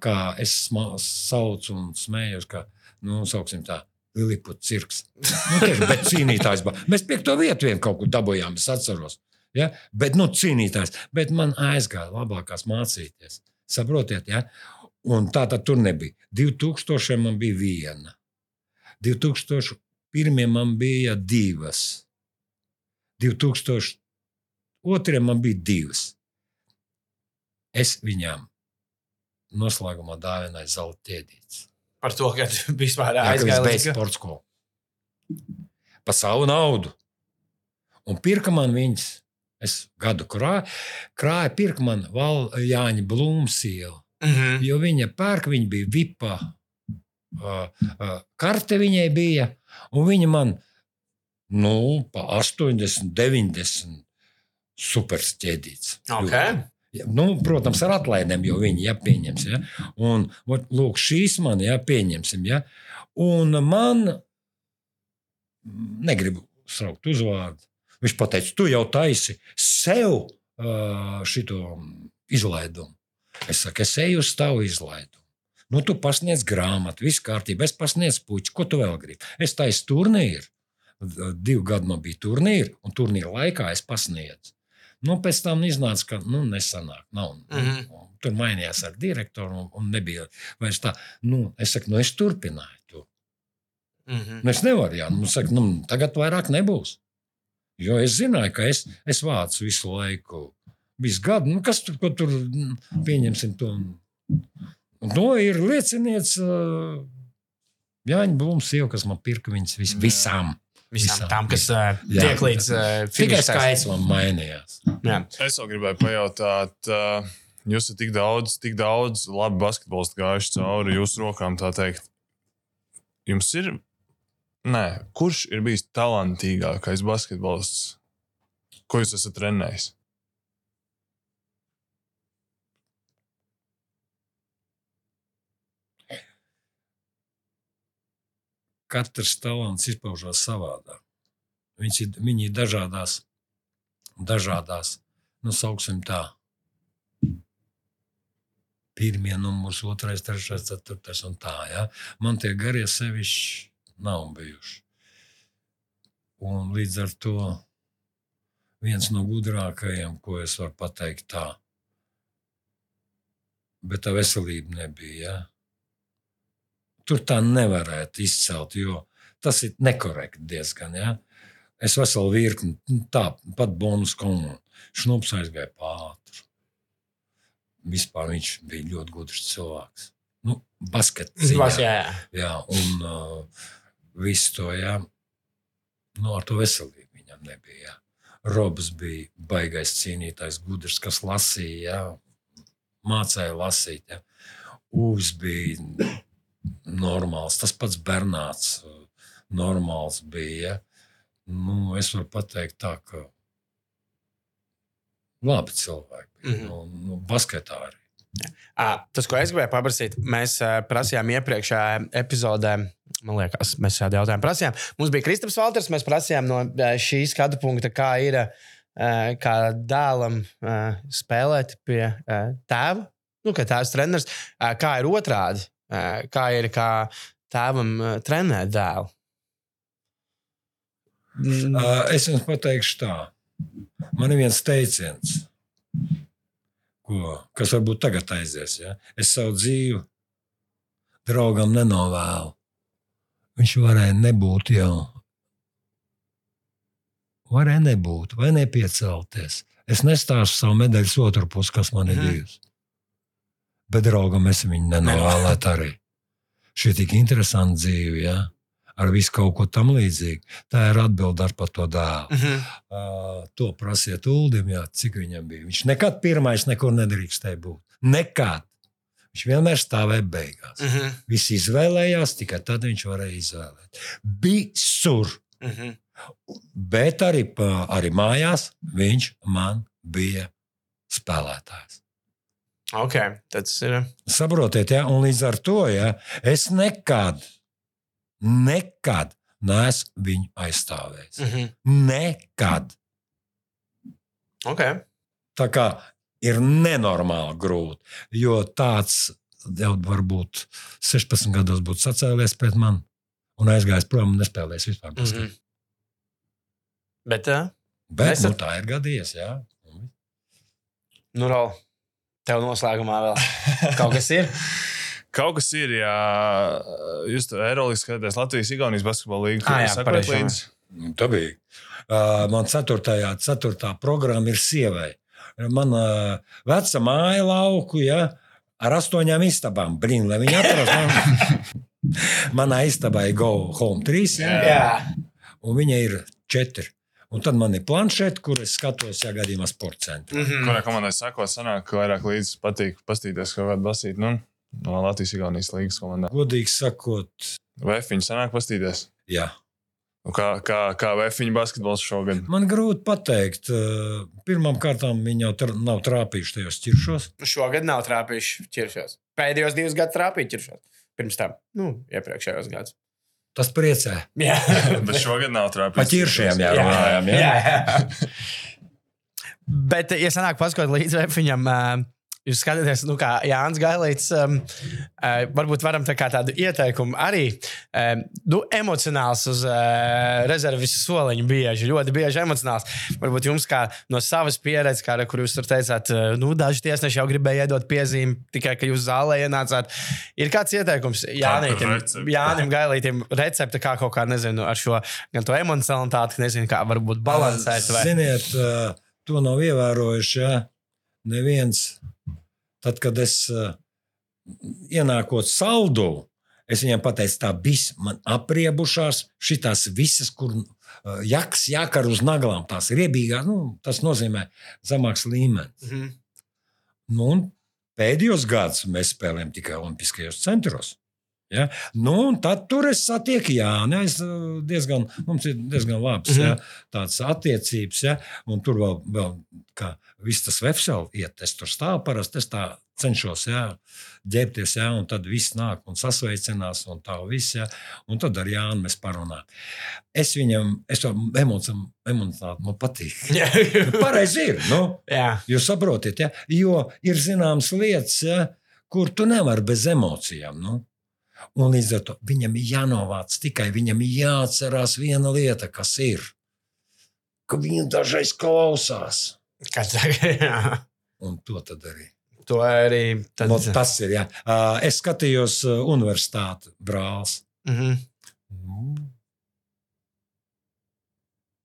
kā es saucu un smējos, ka, nu, sauksim tā, Liliputa cirks. Nu, tieši, bet cīnītājs. Mēs piekto vietu vien kaut kur dabūjām, es atceros. Ja? Bet, nu, cīnītājs. Bet man aizgāja labākās mācīties. Saprotiet, ja? Un tā tad tur nebija. 2000 man bija viena. 2001 man bija divas. 2002 man bija divas. Es viņām noslēgumā dāvināju zelta ķēdītes. Par to, ka vispār aizgāja līdz sporta skolu. Pa savu naudu. Un pirka man viņas. Es gadu krāju, krāju pirka man Val, Jāņa Blūmsiela. Mhm. Jo viņa pērk, viņa bija vipa. Uh, uh, karte viņai bija, un viņa man, nu, pa 80, 90 supersķēdīts. Okay. Ja, nu, protams, ar atlaidēm, jo viņi ja, pieņems. Ja? Un, ot, lūk, šīs man ja, pieņemsim. Ja? Un man, negribu saukt uzvārdu, viņš teica, tu jau taisi sev uh, šito izlaidumu. Es saku, es eju uz tavu izlaidumu. Nu, tu pasniedz grāmatu, viss kārtībā, es pasniedzu puķi, ko tu vēl gribi. Es taisu turnīru. Divu gadu man bija turnīri, un turnīra laikā es pasniedzu. Nu, pēc tam iznāca, ka nu, nesanāk. Nav, Mhm. nu, tur mainījās ar direktoru, un, un nebija vairs tā. Nu, es saku, nu, es turpināju to. Mhm. Nu, es nevaru, jā, nu, saku, nu, tagad vairāk nebūs. Jo es zināju, ka es, es vācu visu laiku, visu gadu. Nu, kas tur, ko tur mm, pieņemsim to? Un to ir liecinieks uh, Jāņa Blūms, sieva, kas man pirka viņas vis, visām. Visām tām, kas uh, tiek līdz uh, Tikai skaits man mainījās. Jā. Es vēl gribēju pajautāt, uh, jūs esat tik daudz, tik daudz labi basketbolistu gājuši cauri jūsu rokām, tā teikt. Jums ir, nē, kurš ir bijis talantīgākais basketbolists, ko jūs esat trenējis? katrs talants izpaužās savādāk. Viņš ir, viņi ir dažādās, dažādās, nu, sauksim tā. Pirmie numurs, otrais, trešais, ceturtais un tā. Ja? Man tie garie sevišķi nav bijuši. Un līdz ar to viens no gudrākajiem, ko es varu pateikt, tā. Bet tā veselība nebija. Ja? Tur tā nevarētu izcelt, jo tas ir nekorekti diezgan. Ja? Es veselu virkni, nu, tā pat bonus komunā. Šnups aizgāja pāri. Vispār viņš bija ļoti gudrs cilvēks. Nu, basketbolā. Zivās, jā, jā. Jā, un uh, visu to, jā, nu, ar to veselību viņam nebija. Jā. Robs bija baigais cīnītājs, gudrs, kas lasīja, jā, mācīja lasīt. Jā. Uvs bija normāls, tas pats Bernāts normāls bija. Jā. Nu, es varu pateikt tā, ka labi cilvēki bija. Mm -hmm. nu, nu, basketā arī. À, tas, ko es gribēju paprasīt, mēs uh, prasījām iepriekšējā epizodē. Man liekas, mēs šādu jautājumu prasījām. Mums bija Kristaps Valters. Mēs prasījām no uh, šī skatu punkta, kā ir uh, kā dēlam uh, spēlēt pie tēva, nu, kā tēvs treneris, kā ir otrādi, kā ir kā tēvam trenēt dēlu. Mm, es jums pateikšu tā. Man ir viens teiciens, ko, kas varbūt tagad aizies. Ja? Es savu dzīvi draugam nenovēlu. Viņš varēja nebūt jau. Varēja nebūt, vai nepiecelties. Es nestāstu savu medaļas otru pusi, kas man ir Mhm. bijusi. Bet draugam es viņu nenovēlētu arī. Šī ir tik interesanta dzīve, ja? ar visu kaut ko tam līdzīgu. Tā ir atbilde ar par to dēlu. mhm. Uh, to prasiet Ulim, jā, cik viņam bija. Viņš nekad pirmais nekur nedrīkstēja būt. Nekad. Viņš vienmēr stāvēja beigās. Mhm. Visi izvēlējās, tikai tad viņš varēja izvēlēt. Visur, Mhm. bet arī, arī mājās viņš man bija spēlētājs. Ok, tas ir. Saprotiet, ja? un līdz ar to ja, es nekad, nekad neesmu viņu aizstāvējis. Mhm. Nekad. Ok. Tā kā ir nenormāli grūti. Jo tāds jau varbūt 16 gados būtu sacēlies pret mani un aizgājis prom un nespēlējis vispār. Mm -hmm. Bet, uh, Bet Mēs nu, tā ir gadījies. Jā. nu, Rol, tev noslēgumā vēl kaut kas ir. Kaut kas ir, ja jūs to Eirolandā skatāties Latvijas Igaunijas basketbola līniju. Kā jā, jūs pareizi, sakāt jā. līdzi? Nu, tā bija. Uh, man ceturtajā, ceturtā programma ir sievai. Mana veca māja lauku, ja, ar astoņām istabām. Brīn, lai viņi atrastu. Man... Manā istabā ir Go Home 3, ja, Jā. un viņa ir 4. Un tad man ir planšeta, kur es skatos, ja gadījumā sporta centrā. Mhm. Kurai komandai sakot, sanāk, ka vairāk līdzi patīk pastīties kaut kādu basīt nu, no Latvijas Igaunijas līnijas komandā. Godīgi sakot, Vai viņi sanāk pastīties? jā. Kā, kā, kā Vēfiņu basketbols šogad? Man grūti pateikt. Pirmkārt, viņi jau tra nav trāpījuši tajos ķiršos. Šogad nav trāpījuši ķiršos. Pēdējos divus gadus trāpīja ķiršos. Pirms tam, nu, iepriekšējos gados. Tas priecē. Jā, Bet šogad nav trāpījis. Pa ķiršiem jārunājam. Ja? jā, jā. Bet, ja sanāk paskot līdz viņam, jūs skatāties, nu, kā Jānis Gailīts, um, uh, varbūt varam tā tādu ieteikumu arī. Um, nu, emocionāls uz uh, rezerves soliņu bieži, ļoti bieži emocionāls. Varbūt jums, kā no savas pieredzes, kā, kur jūs tur teicāt, uh, nu, daži tiesneši jau gribēja iedot piezīmi tikai, ka jūs zālē ienācāt. Ir kāds ieteikums Jānītam? Jānim Gailītam, recepte, kā kaut kā, nezinu, ar šo gan to emocionalitāti, nezinu, kā varbūt balansēt. Vai... Ziniet, uh, to nav ievērojuši. Ja? Neviens. Tad, kad es uh, ienākot saldu, es viņam pateicu, tā viss man apriebušās, šīs visas, kur uh, jaks jākar uz naglām, tās riebīgās, nu, tas nozīmē zemāks līmenis. Mhm. Nu, un pēdējos gados mēs spēlējam tikai Olimpiskajos centros. Ja? Nu, un tad tur es satieku Jāni. Es uh, diezgan, mums ir diezgan labs Mhm. mm -hmm. ja, tādas attiecības. Ja? Un tur vēl, vēl kā viss tas websēl iet, es tur stāvu parasti. Es tā cenšos ja, ģērbties, ja, un tad viss nāk un sasveicinās, un tā viss. Ja, un tad ar Jānu mēs parunājam. Es viņam, es tam emocionāli man patīk. Jā, Pareizi ir. Nu, jā. Jūs saprotat, ja? jo ir zināmas lietas, ja, kur tu nevari bez emocijām. Nu? Un līdz ar to viņam ir jānovāc tikai viņam ir jāatcerās viena lieta, kas ir. Ka viņi dažreiz klausās. Tagad, jā. Un to tad arī. To arī. Tad... Tad... Tas ir. Uh, Es skatījos universitāti, brālis. Mhm. Nu,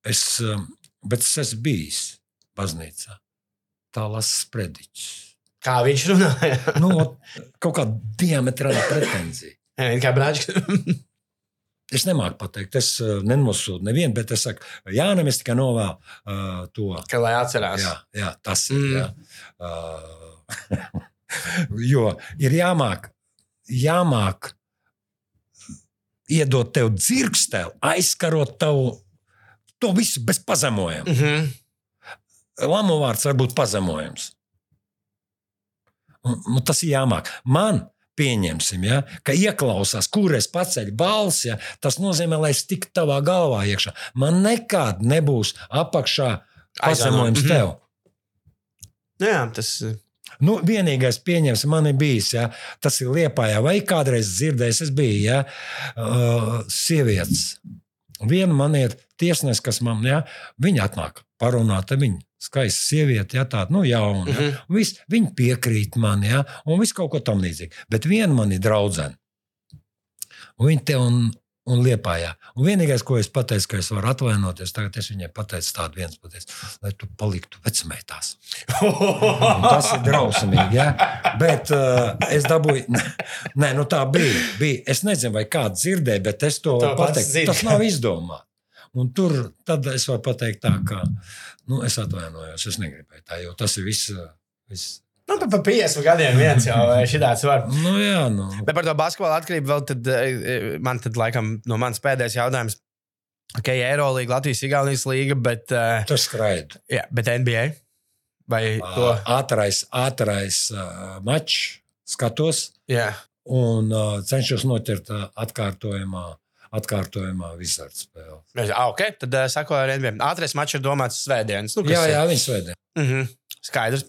Es, um, bet es esmu bijis baznīcā. Tā lasa sprediķis. Kā viņš runāja? Nu, kaut kā diametrāla pretenzija. Jā, Kā brāļš. Es nemāku pateikt, es uh, nenosūdu nevienu, bet es saku, Jānis, es tikai novēlu uh, to. Ka lai atcerās. Jā, jā, tas ir. Mm. Jā. Uh, jo ir jāmāk, jāmāk iedot tev dzirksteli, aizkarot tavu to visu bez pazemojuma. Mm -hmm. Lamu vārds var būt pazemojums. Un, nu, tas ir jāmāk. Man, pieņemsim, ja, ka ieklausās, kur es paceļu balsi, ja, tas nozīmē, lai es tiktu tavā galvā iekšā. Man nekad nebūs apakšā pazemojums Mhm. tev. Nu Jā, tas Nu, vienīgais, pieņems, man ir bijis, ja, tas ir liepā, vai kādreiz dzirdējis, es biju ja, uh, sievietes. Viena man ir tiesnesis, kas man, ja, viņa atnāk parunāt, viņa skaista sieviete, ja tāda, nu, jauna. Ja, Mhm. un vis, viņa piekrīt man, ja, un viss kaut ko tam līdzīgu. Bet viena man ir draudzene. Un viņa te un, un liepājā. Un vienīgais, ko es pateicu, ka es varu atvainoties, tagad es viņai pateicu tādu viens pateicu, lai tu paliktu vecmeitās. Un Tas ir drausmīgi. Ja? Bet uh, es dabūju, nē, nu tā bija, bija. Es nezinu, vai kāds dzirdēja, bet es to To zini. Tas nav izdomāts. Un tur tad es varu pateikt, tā, ka nu, es atvainojos. Es negribēju tā, jo tas ir viss. uh, viss. nu, pa, pa 50 gadiem viens jau šitāds var. Nu, jā, nu. Bet par to basketbolu atkarību vēl tad, man tad laikam no manas pēdējais jautājums. Ok, Eirolandā, Latvijas Igaunijas līga, bet, uh, Tas skraida. jā, bet NBA. Vai to? Ātrais, ātrais uh, mačs skatos Jā, un uh, cenšos noķert uh, atkārtojumā, atkārtojumā visādi spēli. Ah, ok, tad uh, sako ar NBA. Ātrais mačs ir domāts svētdienas. Nu, kas Jā, ir- jā, viņi svētdien. Mm -hmm. Skaidrs.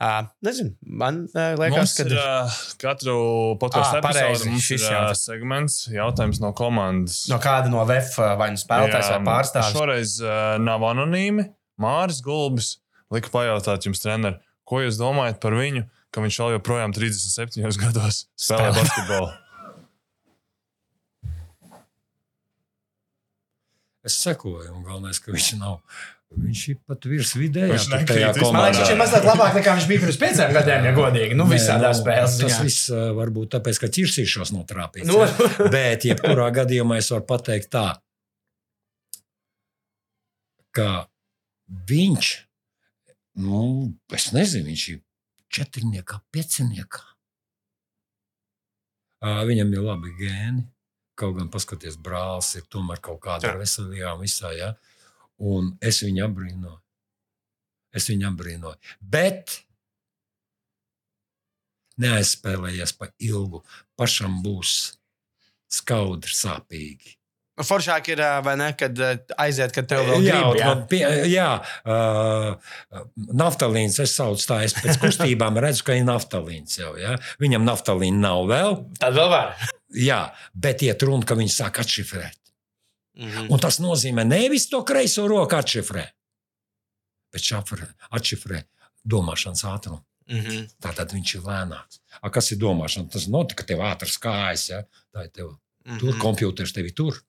Uh, nezinu, man uh, liekas, ka ir uh, katru podkāstu pareizi, epizodi mums šis ir uh, jautājums. segments, jautājums no komandas. no kāda no VF vai nu spēlētājs vai pārstāvis. Šoreiz uh, nav anonīmi. Māris Gulbis lika pajautāt jums, trener, ko jūs domājat par viņu, ka viņš vēl joprojām 37 gados spēlē Spēlē. basketbolu? Es sekoju, un galvenais, ka viņš nav. Viņš ir pat virs vidējā. Man liekas, viņš ir mazliet labāk nekā viņš bija pirms pieciem gadiem, ja godīgi. Nu, Nē, visādā nu, spēlē. Tas viss uh, varbūt tāpēc, ka ķirsīšos notrāpīt. Nu. Bet, jebkurā gadījumā, es varu pateikt tā, ka viņš, nu, es nezinu, viņš ir četrniekā, pieciniekā. Viņam ir labi gēni. Kaut gan paskaties, brālis ir tomēr kaut kādā veselībā, visā. Ja? Un es viņu apbrīnoju. Es viņu apbrīnoju. Bet neaizspēlējies pa ilgu. Pašam būs skaudri, sāpīgi. Foršāk ir, ā, vai ne, kad ā, aiziet, kad tev vēl jā, grib. Jā, man pie, jā uh, naftalīns, es saucu tā, es pēc kustībām redzu, ka ir naftalīns jau. Ja? Viņam naftalīna nav vēl, Tad vēl var. Jā, bet iet runa, ka viņi sāk atšifrēt. Mhm. Un tas nozīmē nevis to kreiso roku atšifrē, bet atšifrē domāšanas ātrumu. Mhm. Tātad viņš ir lēnāks. A, kas ir domāšana? Tas notika, ka tev ātras kājas, ja? tā ir tev. Tur Mhm. kompjuters tevi tur.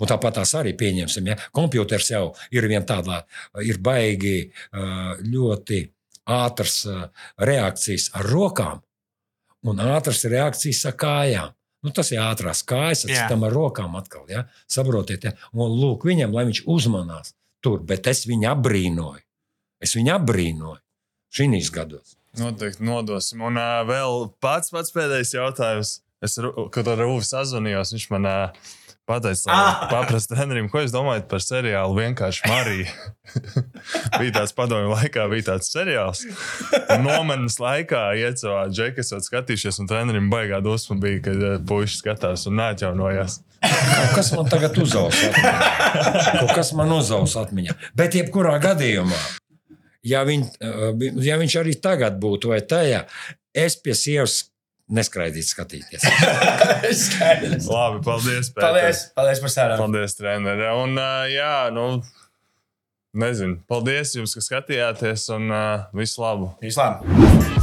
Un tāpat tās arī pieņemsim. Ja? Kompjuters jau ir viena tāda, ir baigi ļoti ātras reakcijas ar rokām un ātras reakcijas ar kājām. Nu, tas ir ātrās kājas, tas tam ar rokām atkal. Ja? Saprotiet, ja? un lūk, viņam, lai viņš uzmanās tur, bet es viņu apbrīnoju. Es viņu apbrīnoju šīs gados. Noteikti nodosim. Un uh, vēl pats, pats pēdējais jautājums. Es, kad ar Rūvu sazvanījos, viņš man uh, pateica, Ah! lai paprastu trenerim, ko jūs domājat par seriālu vienkārši Marija. bija tāds padomju laikā, bija tāds seriāls. Un Nomanas laikā iecavā džekas, skatījušies, un trenerim baigā dusma bija, kad uh, puiši skatās un neatjaunojās. Kaut kas man tagad uzaus atmiņā. Kaut kas man uzaus atmiņā. Bet, jebkurā gadījumā, ja, viņ, eh, ja viņš arī tagad būtu vai tajā, es pie sievas neskraidītu skatīties. Labi, paldies. Pēter. Paldies, paldies par sarunu. Paldies, treneri. Un, uh, jā, nu, nezinu. Paldies jums, ka skatījāties, un uh, visu labu! Vislabāk!